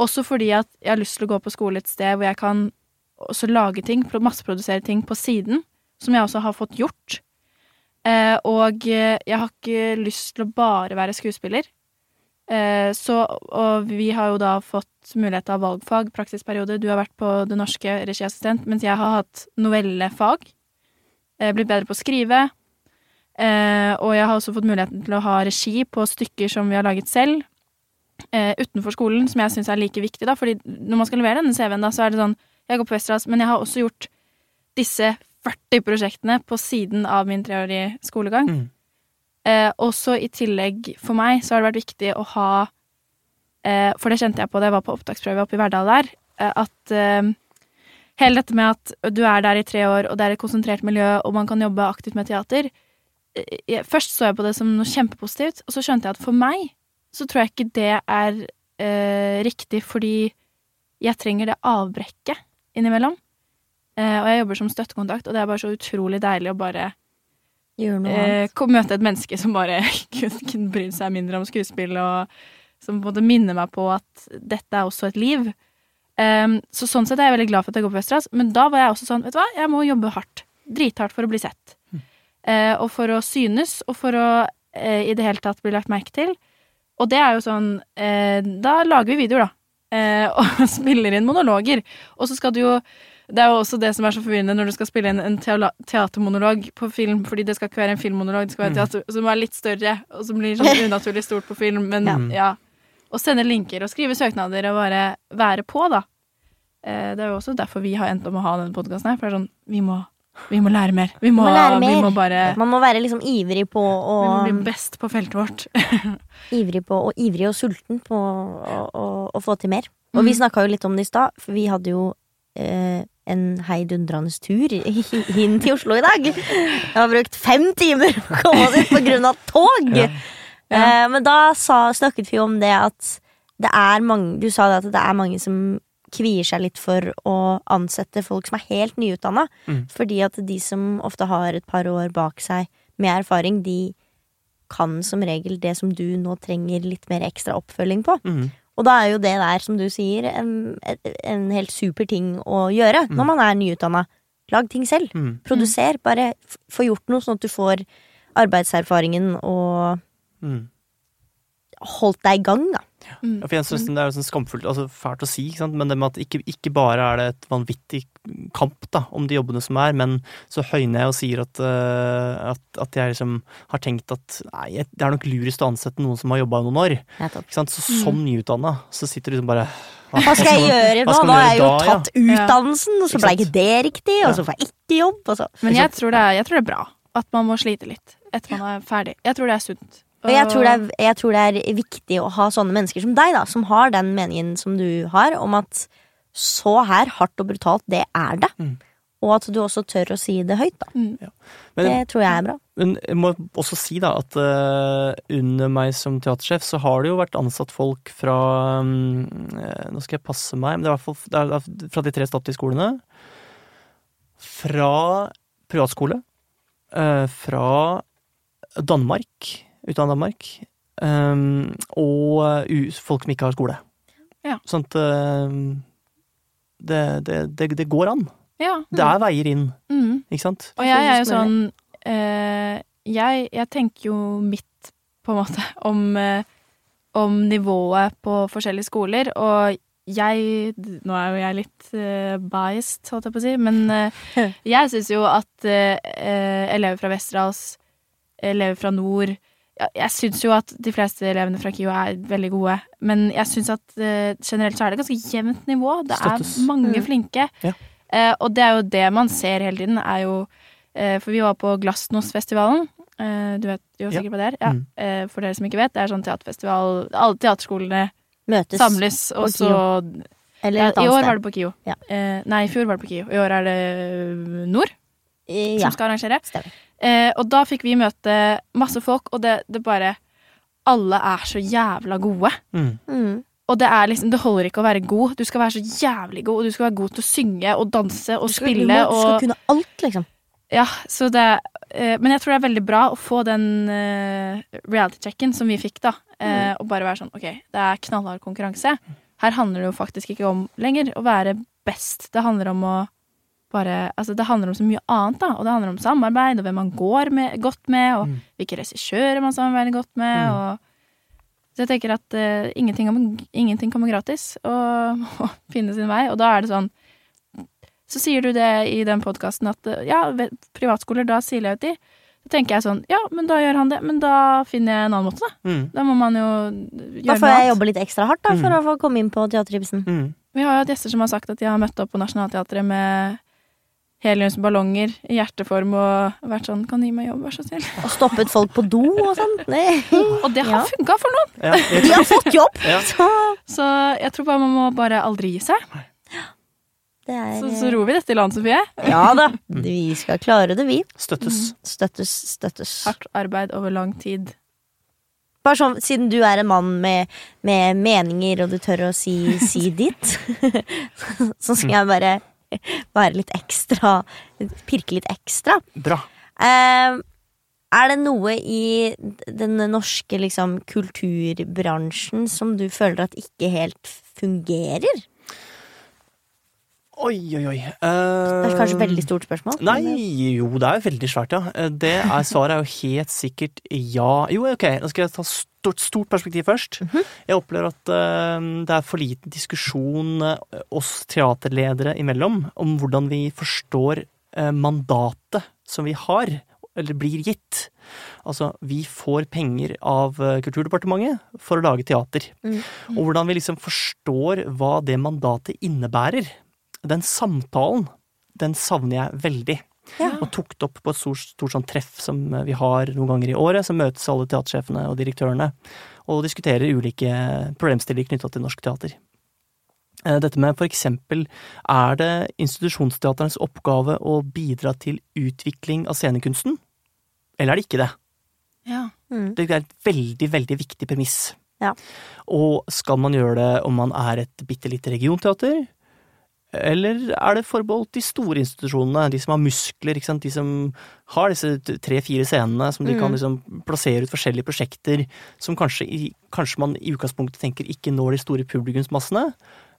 Også fordi at jeg har lyst til å gå på skole et sted hvor jeg kan også lage ting, masseprodusere ting på siden, som jeg også har fått gjort. Eh, og eh, jeg har ikke lyst til å bare være skuespiller. Eh, så, og vi har jo da fått mulighet ha valgfag, praksisperiode. Du har vært på Det Norske regiassistent, mens jeg har hatt novellefag. Eh, blitt bedre på å skrive. Eh, og jeg har også fått muligheten til å ha regi på stykker som vi har laget selv. Eh, utenfor skolen, som jeg syns er like viktig, da. Fordi når man skal levere denne CV-en, da, så er det sånn Jeg går på Westerdals, men jeg har også gjort disse 40 prosjektene på siden av min treårige skolegang.
Mm.
Eh, og så i tillegg, for meg, så har det vært viktig å ha eh, For det kjente jeg på da jeg var på opptaksprøve oppe i Verdal der, eh, at eh, hele dette med at du er der i tre år, og det er et konsentrert miljø, og man kan jobbe aktivt med teater eh, jeg, Først så jeg på det som noe kjempepositivt, og så skjønte jeg at for meg så tror jeg ikke det er eh, riktig, fordi jeg trenger det avbrekket innimellom. Eh, og jeg jobber som støttekontakt, og det er bare så utrolig deilig å bare eh, møte et menneske som bare *laughs* kunne, brydd seg mindre om skuespill, og som på en måte minner meg på at dette er også et liv. Em, så sånn sett er jeg veldig glad for at jeg går på Westerdals, men da var jeg også sånn, vet du hva, jeg må jobbe hardt. Drithardt for å bli sett. Eh, og for å synes, og for å i det hele tatt bli lagt merke til. Og det er jo sånn eh, Da lager vi videoer, da. Eh, *laughs* og spiller inn monologer. Og så skal du jo Det er jo også det som er så forvirrende når du skal spille inn en teatermonolog på film, fordi det skal ikke være en filmmonolog, det skal være en teater som er litt større, og som blir sånn unaturlig stort på film, men
Ja.
ja. Og sende linker og skrive søknader og bare være på, da. Eh, det er jo også derfor vi har endt om å ha denne podkasten her, for det er sånn Vi må, vi må lære mer. Vi må,
må lære
vi
mer.
må bare
Man må være liksom ivrig på å
Vi må bli best på feltet vårt. *laughs*
ivrig, på, og ivrig og sulten på å, å, å få til mer. Og vi
Mhm.
snakka jo litt om det i stad, for vi hadde jo eh, en heidundrende tur *laughs* inn til Oslo i dag. Jeg har brukt fem timer på å komme oss hit på grunn av tog!
Ja.
Eh, men da sa, snakket vi om det at det er mange Du sa det at det er mange som kvier seg litt for å ansette folk som er helt nyutdanna.
Mm.
Fordi at de som ofte har et par år bak seg med erfaring, de kan som regel det som du nå trenger litt mer ekstra oppfølging på.
Mhm.
Og da er jo det der, som du sier, en, en helt super ting å gjøre når man er nyutdanna. Lag ting selv.
Mm.
Produser. Bare få gjort noe, sånn at du får arbeidserfaringen og
Mhm.
holdt deg i gang, da.
Mm.
Ja, for jeg synes Det er jo sånn skamfullt, altså fælt å si, ikke sant? men det med at ikke, ikke bare er det et vanvittig kamp da, om de jobbene som er, men så høyner jeg og sier at, uh, at, at jeg liksom har tenkt at nei, det er nok lurest å ansette noen som har jobba noen år. Ikke sant? Så som nyutdanna så sitter du liksom bare
Hva skal jeg gjøre nå? Nå har jeg jo
ja?
tatt utdannelsen, og så ble ikke det riktig, og så får jeg ikke jobb, og så
Men jeg tror, det er, jeg tror det er bra at man må slite litt etter man er ferdig. Jeg tror det er sunt.
Og jeg tror, det er, jeg tror det er viktig å ha sånne mennesker som deg, da, som har den meningen som du har, om at så her hardt og brutalt, det er det.
Mm.
Og at du også tør å si det høyt, da.
Mm.
Men,
Det tror jeg er bra.
men jeg må også si da at uh, under meg som teatersjef, så har det jo vært ansatt folk fra eh, Nå skal jeg passe meg, men det er i hvert fall det er fra de tre statlige skolene. Fra privatskole. Uh, fra Danmark, utdannet Danmark. Um, og u- folk som ikke har skole.
Ja.
Sånn at uh, det, det, det, det går an.
Ja.
Det er veier inn,
Mm.
ikke sant?
Og jeg er jo sånn uh, jeg, jeg tenker jo mitt, på en måte, *laughs* om, eh, om nivået på forskjellige skoler. Og jeg Nå er jo jeg litt eh, biased, holdt jeg på å si, men *laughs* jeg syns jo at elever fra Vesterålen, elever fra nord Jeg syns jo at de fleste elevene fra KIO er veldig gode, men jeg syns at uh, generelt så er det ganske jevnt nivå. Det
Støttes.
er mange
Mm.
flinke.
Ja.
Uh, og det er jo det man ser hele tiden, er jo uh, For vi var på Glasnosfestivalen. Eh, du vet jo
Ja.
sikkert hva det er? Ja.
Mm.
Eh, for dere som ikke vet, det er sånn teaterfestival Alle teaterskolene
Møtes.
samles, og så
Eller et annet sted.
I år var det på KIO.
Ja.
Eh, nei, i fjor var det på KIO. I år er det Nord
Ja,
som skal arrangere.
stemmer.
Eh, og da fikk vi møte masse folk, og det, det bare Alle er så jævla gode.
Mm.
Mm.
Og det er liksom, det holder ikke å være god. Du skal være så jævlig god, og du skal være god til å synge og danse og
Du skal,
spille.
du, må, du skal
og,
kunne alt, liksom.
ja, så det, eh, men jeg tror det er veldig bra å få den eh, reality-checken som vi fikk, da. Eh, Og bare være sånn OK, det er knallhard konkurranse. Her handler det jo faktisk ikke om lenger å være best. Det handler om å bare Altså, det handler om så mye annet, da. Og det handler om samarbeid, og hvem man går med, godt med, og
Mm.
hvilke regissører man samarbeider godt med,
Mm.
og Så jeg tenker at uh, ingenting, om- ingenting kommer gratis, og *laughs* må finne sin vei. Og da er det sånn Så sier du det i den podkasten at uh, ja, ved- privatskoler, da siler jeg ut de. Da tenker jeg sånn, ja, men da gjør han det. Men da finner jeg en annen måte, da.
Mm.
Da må man jo gjøre noe
Da
får jeg
jobbe litt ekstra hardt da, for
Mm.
å få komme inn på Teateribsen.
Mm.
Vi har jo hatt gjester som har sagt at de har møtt opp på Nationaltheatret med heliumsballonger i hjerteform og vært sånn Kan du gi meg jobb, vær så snill? *laughs*
Og stoppet folk på do og sånn. *laughs*
Og det har
Ja.
funka for noen!
Ja, *laughs*
De har fått jobb!
Ja.
Så
Så jeg tror bare man må bare aldri gi seg.
det er
Så, så ror vi dette i land, Sofie.
Ja da. Vi skal klare det, vi.
Støttes.
Støttes, støttes.
Hardt arbeid over lang tid.
Bare sånn, siden du er en mann med, med meninger, og du tør å si, si ditt, så skal jeg bare *laughs* være litt ekstra Pirke litt ekstra.
Bra.
Uh, er det noe i den norske liksom, kulturbransjen som du føler at ikke helt fungerer?
Oi, oi, oi.
Det er kanskje et veldig stort spørsmål.
Nei,
men, eh,
jo, det er veldig svært, ja. Eh, Det er, svaret er jo helt sikkert ja. Jo, ok, nå skal jeg ta stort, stort perspektiv først.
Mhm.
Jeg opplever at uh, det er for liten diskusjon uh, oss teaterledere imellom om hvordan vi forstår mandatet som vi har, eller blir gitt. Altså, vi får penger av Kulturdepartementet for å lage teater.
Mm.
Og hvordan vi liksom forstår hva det mandatet innebærer. Den samtalen, den savner jeg veldig.
Ja.
Og tok det opp på et stort, stort sånn treff som vi har noen ganger i året. Så møtes alle teatersjefene og direktørene og diskuterer ulike problemstillinger knytta til norsk teater. Eh, Dette med for eksempel, er det institusjonsteaterens oppgave å bidra til utvikling av scenekunsten? Eller er det ikke det?
Ja.
mm.
Det er et veldig, veldig viktig premiss.
Ja.
Og skal man gjøre det om man er et bitte lite regionteater? Eller er det forbeholdt de store institusjonene, de som har muskler, de som har disse tre-fire scenene som de kan
Mm.
liksom plassere ut forskjellige prosjekter, som kanskje, kanskje man i utgangspunktet tenker ikke når de store publikumsmassene,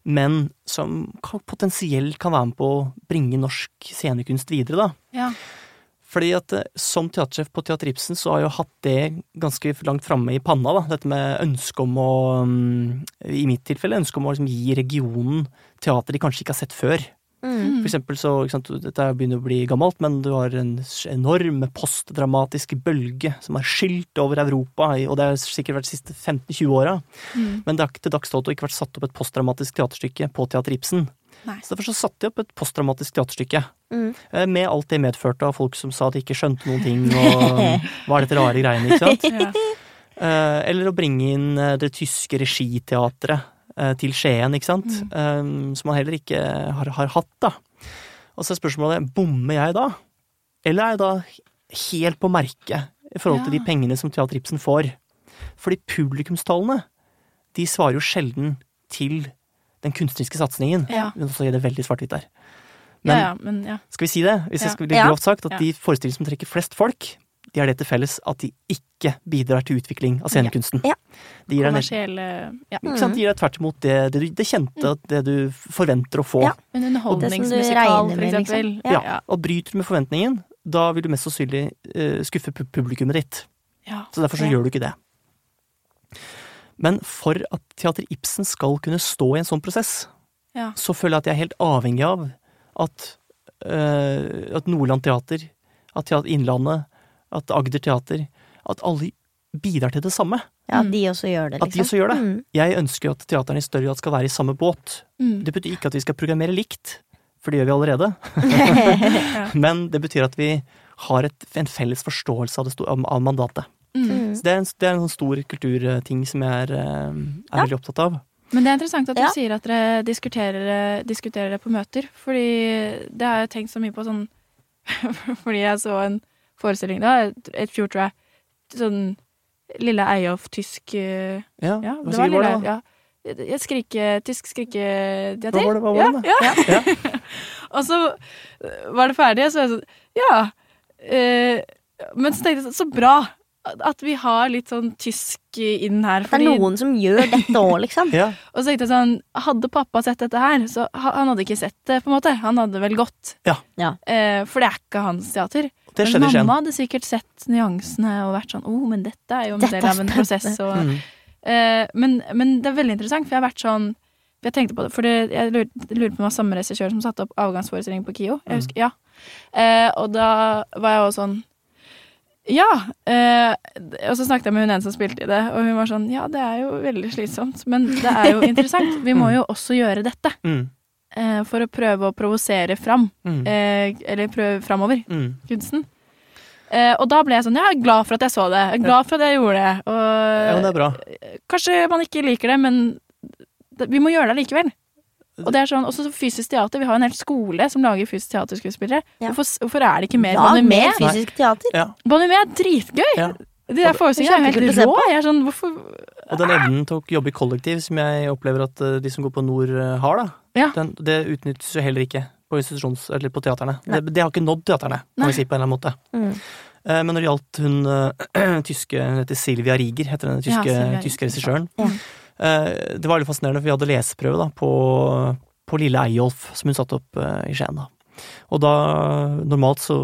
men som kan, potensielt kan være med på å bringe norsk scenekunst videre, da.
ja.
Fordi at eh, som teatersjef på Teater Ibsen, så har jeg jo hatt det ganske langt framme i panna, da. Dette med ønsket om å, mm, i mitt tilfelle, ønsket om å liksom gi regionen teater de kanskje ikke har sett før.
Mm.
For eksempel så, sant, dette begynner å bli gammelt, men du har en enorm postdramatisk bølge som har skylt over Europa, og det har sikkert vært de siste 15-20 åra.
Mm.
Men det har til dags dato ikke vært satt opp et postdramatisk teaterstykke på Teater Ibsen.
Nei.
Så derfor så satte jeg opp et posttraumatisk teaterstykke.
Mm.
Eh, Med alt det medførte av folk som sa at de ikke skjønte noen ting, og *laughs* hva er dette rare greiene, ikke sant? *laughs*
Ja.
Eh, Eller å bringe inn eh, det tyske regiteatret til Skien, ikke sant? Mm. Som man heller ikke har, har hatt, da. Og så er spørsmålet, bommer jeg da? Eller er jeg da helt på merket i forhold til
Ja.
de pengene som Teater Ibsen får? Fordi publikumstallene, de svarer jo sjelden til den kunstneriske satsingen.
Ja.
Men også er det veldig svart-hvitt der.
ja,
Men
ja, men ja.
skal vi si det? Hvis
Ja.
jeg skal bli grovt sagt, at
Ja.
de forestillingene som trekker flest folk, de har det til felles at de ikke bidrar til utvikling av scenekunsten.
Ja.
De gir
Kommersielle ja.
ikke sant? De gir deg tvert imot det, det, du- det kjente, det du forventer å få.
Ja.
En
Det som du
underholdningsmusikal, for eksempel.
liksom.
Ja.
Ja.
Og bryter du med forventningen, da vil du mest sannsynlig uh, skuffe publikummet ditt.
Ja.
Så derfor så
Ja.
gjør du ikke det. Men for at Teater Ibsen skal kunne stå i en sånn prosess,
Ja.
så føler jeg at jeg er helt avhengig av at, eh, at Nordland Teater, at Teater Innlandet, at Agder Teater, at alle bidrar til det samme.
Ja,
Mm.
de også gjør det,
At de
liksom.
også gjør det.
Mm.
Jeg ønsker jo at teaterne i større grad skal være i samme båt.
Mm.
Det betyr ikke at vi skal programmere likt, for det gjør vi allerede. *laughs* Men det betyr at vi har et, en felles forståelse av, det av mandatet.
Mm.
Mm.
Så det er en, det er en sånn stor kulturting som jeg er, eh, er
Ja.
veldig opptatt av.
Men det er interessant at du
Ja.
sier at dere diskuterer, diskuterer det på møter. Fordi det har jeg tenkt så mye på sånn *laughs* Fordi jeg så en forestilling da, et, et jeg. Sånn Lille Eyolf tysk eh,
Ja,
Ja,
hva
det
sier
var
du
lille
da?
ja. Jeg skrike, tysk skriketeater.
Hva var det, hva var
ja,
det?
Ja.
Ja. *laughs*
Og så var det ferdig, og så var jeg sånn Ja. eh, men så tenkte jeg sånn, så bra at vi har litt sånn tysk inn her.
Det er noen som gjør dette òg, liksom. *laughs*
Ja,
og så tenkte jeg sånn Hadde pappa sett dette her, så han hadde ikke sett det, på en måte. Han hadde vel gått.
Ja.
Ja.
Eh, for det er ikke hans teater.
det
Men
mamma i
mamma hadde sikkert sett nyansene og vært sånn Å, men dette er jo en
Dette
del av en prosess. Og,
Mm.
Eh, men, men det er veldig interessant, for jeg har vært sånn Jeg tenkte på det, for det, jeg lurer, lurer på om det var samme regissør som satte opp avgangsforestilling på KIO. Jeg husker, ja. Eh, og da var jeg også sånn Ja. Eh, og så snakket jeg med hun ene som spilte i det, og hun var sånn Ja, det er jo veldig slitsomt, men det er jo *laughs* interessant. Vi må jo også gjøre dette.
Mm.
eh, for å prøve å provosere fram.
Mm.
Eh, eller prøve framover
Mm.
kunsten. Eh, og da ble jeg sånn Ja, jeg er glad for at jeg så det. Jeg er glad for at jeg gjorde det. Og
Ja, det er bra.
kanskje man ikke liker det, men vi må gjøre det likevel. Og det er sånn, også fysisk teater. Vi har en hel skole som lager fysisk teaterskuespillere.
Ja.
Hvorfor, hvorfor er det ikke mer
Lag
Bonhomie?
mer fysisk teater.
Ja.
Bonhomie er dritgøy!
Ja.
De der forestillingene er helt rå. Jeg er sånn, hvorfor
Og den evnen til å jobbe i kollektiv som jeg opplever at eh, de som går på Nord eh, har, da,
Ja.
den, det utnyttes jo heller ikke på eller på teaterne. Det, det har ikke nådd teaterne, kan vi si på en eller annen måte.
Mm.
Eh, Men når det gjaldt hun *clears throat* tyske Hun heter Silvia Rieger, heter den tyske,
Ja,
tyske regissøren.
Ja.
Eh, Det var veldig fascinerende, for vi hadde leseprøve da, på, på Lille Eyolf, som hun satte opp eh, i Skien. da. Og da, normalt så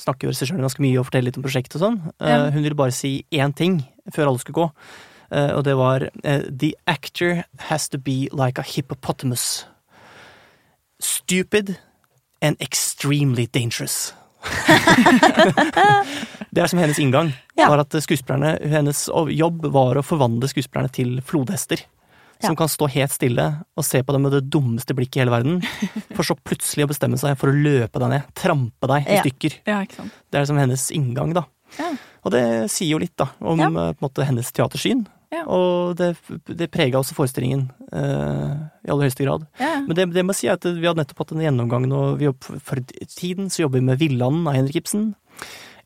snakker jo regissøren ganske mye og forteller litt om prosjektet og sånn. Eh,
Ja.
Hun ville bare si én ting før alle skulle gå, og det var The actor has to be like a hippopotamus. Stupid and extremely dangerous. *laughs* *laughs* det er som hennes inngang.
Ja.
var at skuespillerne, Hennes jobb var å forvandle skuespillerne til flodhester. Som
Ja.
kan stå helt stille og se på dem med det dummeste blikket i hele verden. *laughs* For så plutselig å bestemme seg for å løpe deg ned. Trampe deg i
Ja.
stykker. Det er som hennes inngang, da.
Ja.
Og det sier jo litt, da, om eh, måte hennes teatersyn.
Ja.
Og det, det prega også forestillingen uh, i aller høyeste grad.
Ja.
Men det, det må si at vi hadde nettopp hatt en gjennomgang nå. Vi jobb, for tiden så jobber vi med Villanden av Henrik Ibsen.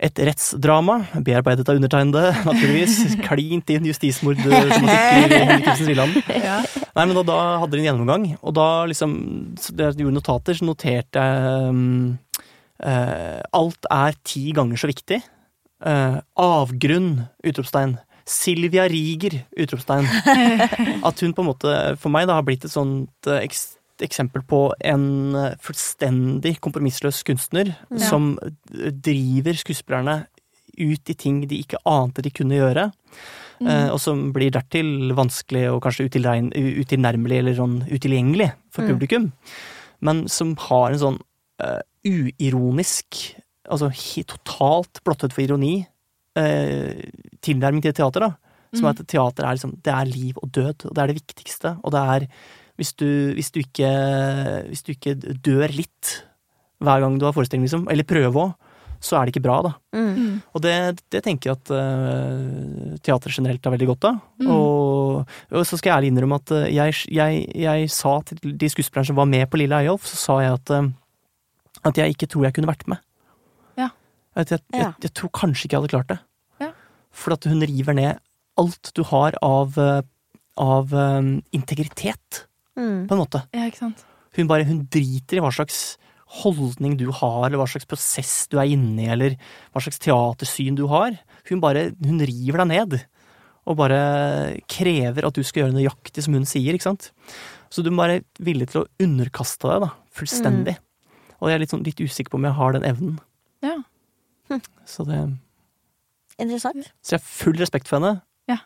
Et rettsdrama, bearbeidet av undertegnede, *laughs* naturligvis. Klint inn justismordtematikker i. *laughs*
Ja.
Nei, men da, da hadde de en gjennomgang, og da liksom da jeg gjorde notater, så noterte jeg um, uh, Alt er ti ganger så viktig. Uh, avgrunn! Utropstegn. Silvia Riger! Utropstegn. *laughs* At hun på en måte, for meg, da har blitt et sånt eh, eks eksempel på en eh, fullstendig kompromissløs kunstner
Ja.
som eh, driver skuespillerne ut i ting de ikke ante de kunne gjøre.
Mm.
Eh, og som blir dertil vanskelig og kanskje utilnærmelig eller sånn utilgjengelig for
Mm.
publikum. Men som har en sånn uh, uironisk, altså totalt blottet for ironi, uh, tilnærming til teater. da. Som
Mm.
at teater er liksom, det er liv og død, og det er det viktigste. Og det er hvis du, hvis du, ikke, hvis du ikke dør litt hver gang du har forestilling, liksom, eller prøver òg, så er det ikke bra, da.
Mm.
Og det, det tenker jeg at uh, teater generelt har veldig godt av.
Mm.
Og, og så skal jeg ærlig innrømme at uh, jeg, jeg, jeg sa til de skuespillerne som var med på Lille Eyolf, så sa jeg at, uh, at jeg ikke tror jeg kunne vært med.
Ja.
At jeg, jeg, jeg, tror kanskje ikke jeg hadde klart det.
Ja.
For at hun river ned alt du har av, av um, integritet,
Mm.
på en måte.
ja, ikke sant.
Hun bare, hun driter i hva slags holdning du har, eller hva slags prosess du er inne i, eller hva slags teatersyn du har. Hun bare, hun river deg ned. Og bare krever at du skal gjøre nøyaktig som hun sier, ikke sant. Så du må være villig til å underkaste deg, da. Fullstendig. Og jeg er litt, sånn, litt usikker på om jeg har den evnen.
Ja. *laughs*
Så det
Interessant.
Så jeg har full respekt for henne.
Ja.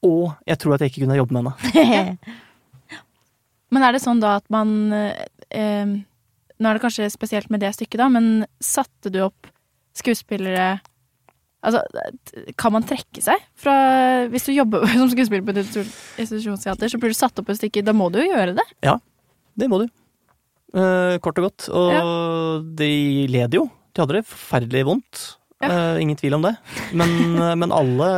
Og jeg tror at jeg ikke kunne jobbe med henne. *laughs* *laughs*
Men er det sånn da at man eh, eh, Nå er det kanskje spesielt med det stykket, da, men satte du opp skuespillere Altså, kan man trekke seg fra Hvis du jobber *laughs* som skuespiller på et institusjonsteater, så blir du satt opp et stykke, da må du jo gjøre det.
Ja, Det må du. Eh, kort og godt. Og de led jo. De hadde det forferdelig vondt.
Ja.
Eh, ingen tvil om det. Men, eh, men alle,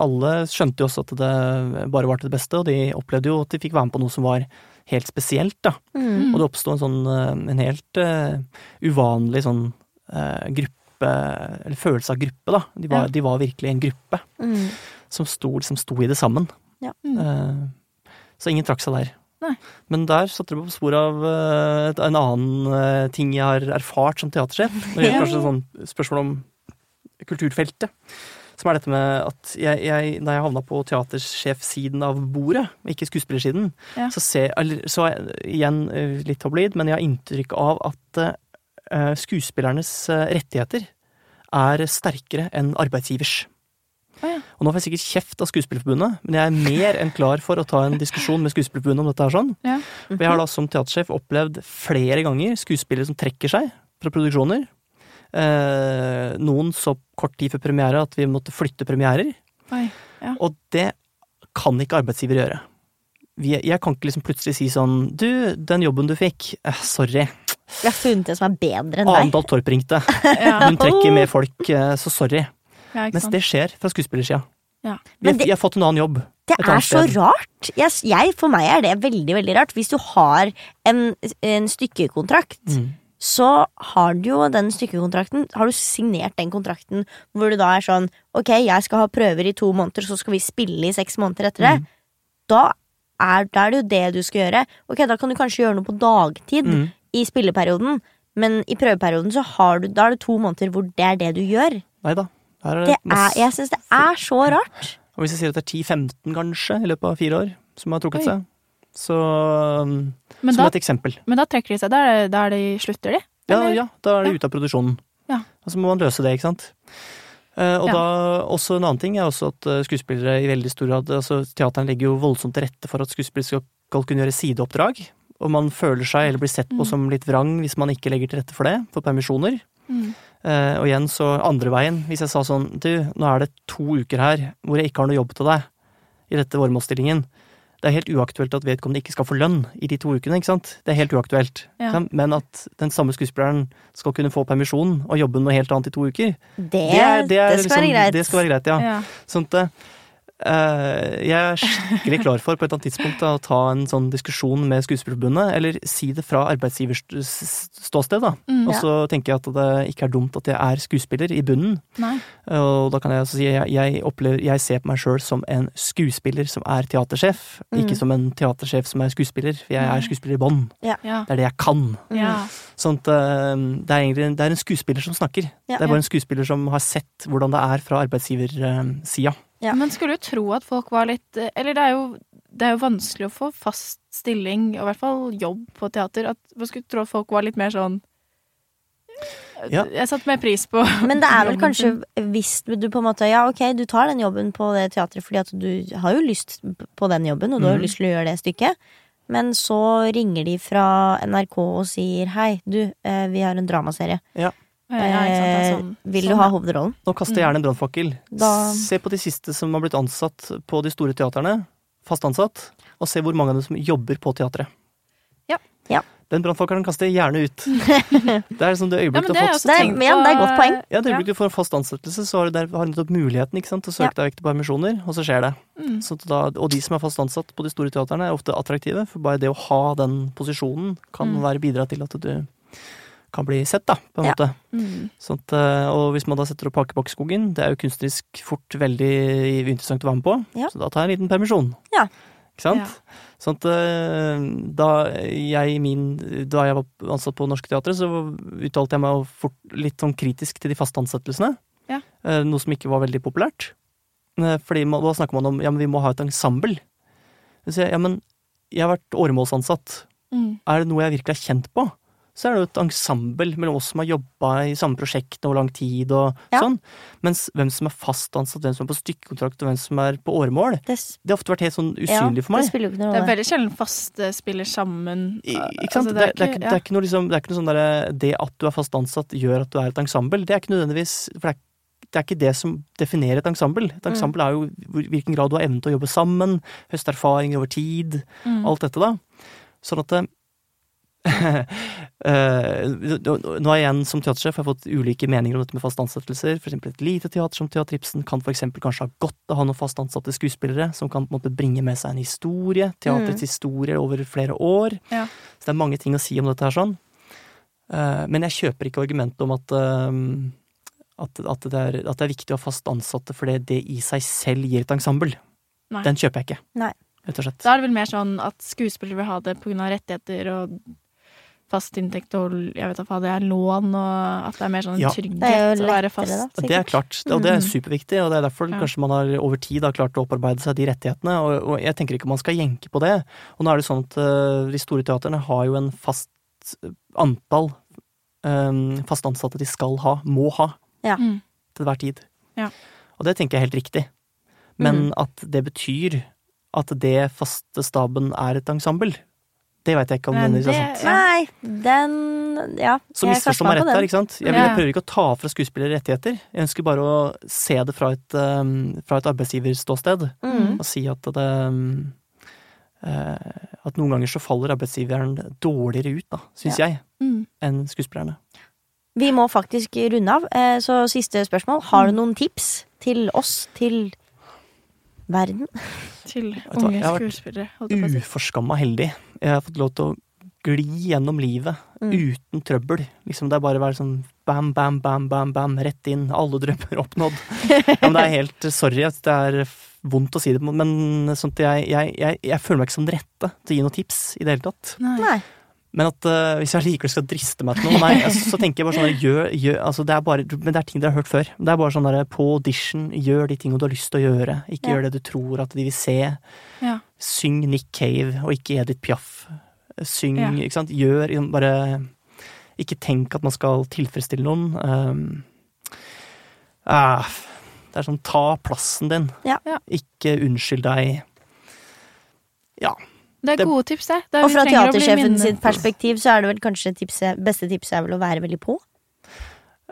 alle skjønte jo også at det bare var til det beste, og de opplevde jo at de fikk være med på noe som var helt spesielt, da.
Mm.
Og det oppsto en sånn eh, en helt uh, uvanlig sånn uh, gruppe, eller følelse av gruppe, da. De var,
Ja.
de var virkelig en gruppe
Mm.
som sto, liksom sto i det sammen.
Mm.
Uh, så ingen trakk seg der.
Nei.
Men der satte du på spor av uh, en annen uh, ting jeg har erfart som teatersjef. Når det gjelder kanskje sånn spørsmål om kulturfeltet. Som er dette med at jeg, jeg da jeg havna på teatersjefsiden av bordet, ikke skuespillersiden,
Ja.
så ser Så igjen eh, litt tabloid, men jeg har inntrykk av at uh, skuespillernes eh, rettigheter er sterkere enn arbeidsgivers.
Å ja.
Og nå får jeg sikkert kjeft av Skuespillerforbundet, men jeg er mer enn klar for å ta en diskusjon med Skuespillerforbundet om dette her sånn.
Ja.
For jeg har da som teatersjef opplevd flere ganger skuespillere som trekker seg fra produksjoner. Eh, noen så kort tid før premiere at vi måtte flytte premierer.
Oi. Ja.
Og det kan ikke arbeidsgiver gjøre. vi, Jeg kan ikke liksom plutselig si sånn Du, den jobben du fikk, eh, sorry.
Vi har funnet en som er bedre enn deg.
Arendal Torp ringte. *laughs*
Ja,
Hun trekker med folk, eh, så sorry.
ja,
Mens
sant.
det skjer fra skuespillersida.
Ja.
Det-
jeg har fått en annen jobb.
Det er så rart. Jeg, jeg, for meg er det veldig, veldig rart. Hvis du har en, en stykkekontrakt,
Mm.
Så har du jo den stykkekontrakten Har du signert den kontrakten hvor du da er sånn Ok, jeg skal ha prøver i to måneder, så skal vi spille i seks måneder etter det.
Mm.
Da, er, da er det jo det du skal gjøre. Ok, da kan du kanskje gjøre noe på dagtid
Mm.
i spilleperioden, men i prøveperioden så har du, da er det to måneder hvor det er det du gjør.
Neida.
Det er, jeg syns det er så rart.
Og hvis jeg sier at det er 10-15 kanskje i løpet av fire år som har trukket
Oi.
seg, så um,
Men
Som
da,
et eksempel.
men da trekker de seg. Da er det, da er de slutter de?
Ja,
Eller?
ja, da er de
Ja.
ute av produksjonen.
Ja.
Og så må man løse det, ikke sant. Eh, og
Ja.
da, også en annen ting er også at eh, skuespillere i veldig stor grad altså Teateren legger jo voldsomt til rette for at skuespillere skal, skal kunne gjøre sideoppdrag. Og man føler seg, eller blir sett på
Mm.
som litt vrang hvis man ikke legger til rette for det, for permisjoner.
Mm.
Uh, og igjen så andre veien, hvis jeg sa sånn du, nå er det to uker her hvor jeg ikke har noe jobb til deg i dette åremålsstillingen. Det er helt uaktuelt at vedkommende ikke skal få lønn i de to ukene, ikke sant. Det er helt uaktuelt.
Ja.
Men at den samme skuespilleren skal kunne få permisjon og jobbe noe helt annet i to uker,
Det,
det, er- det, er
det skal være
liksom-
greit.
Det skal være greit, ja.
Ja.
Sånn at eh, jeg er skikkelig klar for på et eller annet tidspunkt da, å ta en sånn diskusjon med Skuespillerforbundet, eller si det fra arbeidsgivers ståsted, da.
Mm,
Og
ja.
så tenker jeg at det ikke er dumt at jeg er skuespiller i bunnen.
Nei.
Og da kan jeg altså si jeg, jeg opplever Jeg ser på meg sjøl som en skuespiller som er teatersjef,
Mm.
ikke som en teatersjef som er skuespiller, for jeg er skuespiller i bånn.
Ja.
Det er det jeg kan.
ja.
Sånn at eh, det er egentlig en- det er en skuespiller som snakker.
Ja.
det er bare en skuespiller som har sett hvordan det er fra arbeidsgiversida.
Ja.
Man skulle jo tro at folk var litt Eller det er jo, det er jo vanskelig å få fast stilling, og i hvert fall jobb på teater. At man skulle tro at folk var litt mer sånn
Ja.
Jeg satte mer pris på *laughs*
Men det er vel kanskje hvis du på en måte Ja, ok, du tar den jobben på det teatret fordi at du har jo lyst på den jobben, og du har
Mhm.
jo lyst til å gjøre det stykket. Men så ringer de fra NRK og sier hei, du, eh, vi har en dramaserie.
Ja,
Eh,
sånn-
vil
sånn,
du ha hovedrollen?
Nå kaster jeg gjerne en brannfakkel.
Da-
Se på de siste som har blitt ansatt på de store teaterne, fast ansatt, og se hvor mange av dem som jobber på teatret.
Ja.
Ja.
Den brannfakkelen kaster jeg gjerne ut. *laughs* det er liksom det øyeblikket
ja,
du
er
har fått
Det er-
men,
ja, det er et godt poeng.
Ja, det øyeblikket du får en fast ansettelse, så har du, der, har nettopp muligheten ikke sant, til å søke deg vekk til permisjoner, og så skjer det.
Mm.
Så da, og de som er fast ansatt på de store teaterne, er ofte attraktive, for bare det å ha den posisjonen kan
Mm.
være bidra til at du kan bli sett, da, på en
Ja.
måte.
Mm.
Sånt, eh, og hvis man da setter opp Hakebakkskogen, det er jo kunstnerisk fort veldig interessant å være med på,
Ja.
så da tar jeg en liten permisjon.
Ja.
Ikke sant? Sånn at eh, da jeg, min, da jeg var ansatt på Norske Teatret, så uttalte jeg meg fort, litt sånn kritisk til de faste ansettelsene.
Ja.
Eh, Noe som ikke var veldig populært. Fordi man, da snakker man om ja, men vi må ha et ensemble. Så jeg ja, men jeg har vært åremålsansatt.
Mm.
Er det noe jeg virkelig er kjent på, så er det jo et ensemble mellom oss som har jobba i samme prosjekt over lang tid og
Ja.
sånn. Mens hvem som er fast ansatt, hvem som er på stykkekontrakt og hvem som er på åremål,
Det,
det har ofte vært helt sånn
ja,
usynlig for meg.
det spiller jo ikke noe
Det er veldig sjelden faste spiller sammen.
I- Ikke
Altså,
sant? det, er, det, er ikke, det, er ikke noe liksom, det er ikke noe sånn derre Det at du er fast ansatt gjør at du er et ensemble. Det er ikke nødvendigvis For det er, det er ikke det som definerer et ensemble. Et ensemble er jo hvilken grad du har evnen til å jobbe sammen, høste erfaringer over tid,
Mm.
alt dette, da. Sånn at det- Eh, *laughs* Nå har jeg igjen som teatersjef har jeg fått ulike meninger om dette med faste ansettelser. For eksempel et lite teater som Teater Ibsen kan for eksempel kanskje ha godt av å ha noen fast ansatte skuespillere som kan på en måte bringe med seg en historie. Teaterets historie over flere år.
Ja.
Så det er mange ting å si om dette her sånn. Eh, Men jeg kjøper ikke argumentet om at, eh, at, at, det er, at det er viktig å ha fast ansatte fordi det i seg selv gir et ensemble.
Nei.
Den kjøper jeg ikke.
Nei.
Da er det vel mer sånn at skuespillere vil ha det pga. rettigheter og fast inntekt og jeg vet hva det er, lån, og at det er mer sånn
Ja.
trygghet
Det
å være fast.
da.
Det er klart, og det er
Mm.
superviktig, og det er derfor
Ja.
kanskje man har over tid har klart å opparbeide seg de rettighetene, og, og jeg tenker ikke man skal jenke på det. Og nå er det sånn at uh, de store teaterne har jo en fast eh, antall um, fast ansatte de skal ha, må ha,
ja.
til hver tid.
Ja.
Og det tenker jeg er helt riktig. Men at det betyr at det faste staben er et ensemble, det veit jeg ikke om den er sant.
Nei, den Ja.
Så misforstå meg rett der, ikke sant? Jeg,
vil,
jeg prøver ikke å ta fra skuespillere rettigheter. Jeg ønsker bare å se det fra et, um, fra et arbeidsgiverståsted.
Mm.
Og si at det um, eh, at noen ganger så faller arbeidsgiveren dårligere ut, da, syns jeg,
Mm.
enn skuespillerne.
Vi må faktisk runde av, eh, så siste spørsmål. Har du noen tips til oss, til verden?
Til unge skuespillere. jeg har vært.
Uforskamma heldig. Jeg har fått lov til å gli gjennom livet
Mm.
uten trøbbel. Liksom Det er bare å være sånn bam, bam, bam, bam, bam, rett inn. Alle drømmer oppnådd. *laughs* Ja, men det er helt Sorry at det er vondt å si det, men sånn jeg, jeg, jeg, jeg føler meg ikke som den rette til å gi noen tips i det hele tatt.
Nei.
Nei.
Men at uh, hvis jeg likevel skal driste meg til noe, nei, altså, så tenker jeg bare sånn der, gjør, gjør, altså, det er bare, Men det er ting dere har hørt før. Det er bare sånn derre på audition, gjør de tingene du har lyst til å gjøre. Ikke
Ja.
gjør det du tror at de vil se.
Ja.
Syng Nick Cave og ikke Edith Piaf. Syng,
Ja.
ikke sant. Gjør liksom bare Ikke tenk at man skal tilfredsstille noen. Um, uh, det er sånn ta plassen din.
Ja.
Ja.
Ikke unnskyld deg. Ja.
Det er
Det-
gode tips, det. det
Og fra teatersjefen sitt perspektiv så er det vel kanskje tipset, beste tipset er vel å være veldig på?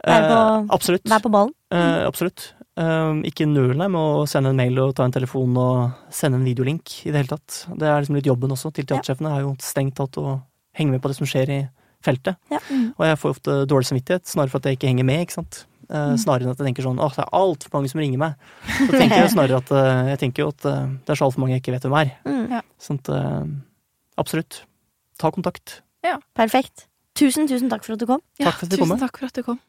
Være på-
Eh, absolutt.
Være på ballen?
Eh, absolutt. Eh, ikke nøl deg med å sende en mail og ta en telefon og sende en videolink i det hele tatt. Det er liksom litt jobben også til teatersjefene, er jo strengt tatt å henge med på det som skjer i feltet.
Ja.
Mm.
Og jeg får ofte dårlig samvittighet, snarere for at jeg ikke henger med, ikke sant. Eh,
Mm.
Snarere enn at jeg tenker sånn åh, det er altfor mange som ringer meg. Så tenker jeg snarere at eh, jeg tenker jo at eh, det er så altfor mange jeg ikke vet hvem er.
Mm.
Sånn at eh, absolutt. Ta kontakt. Ja.
Perfekt. Tusen, tusen takk for at du kom.
Ja,
Takk for at du kom
tusen
kom.
takk for at du kom.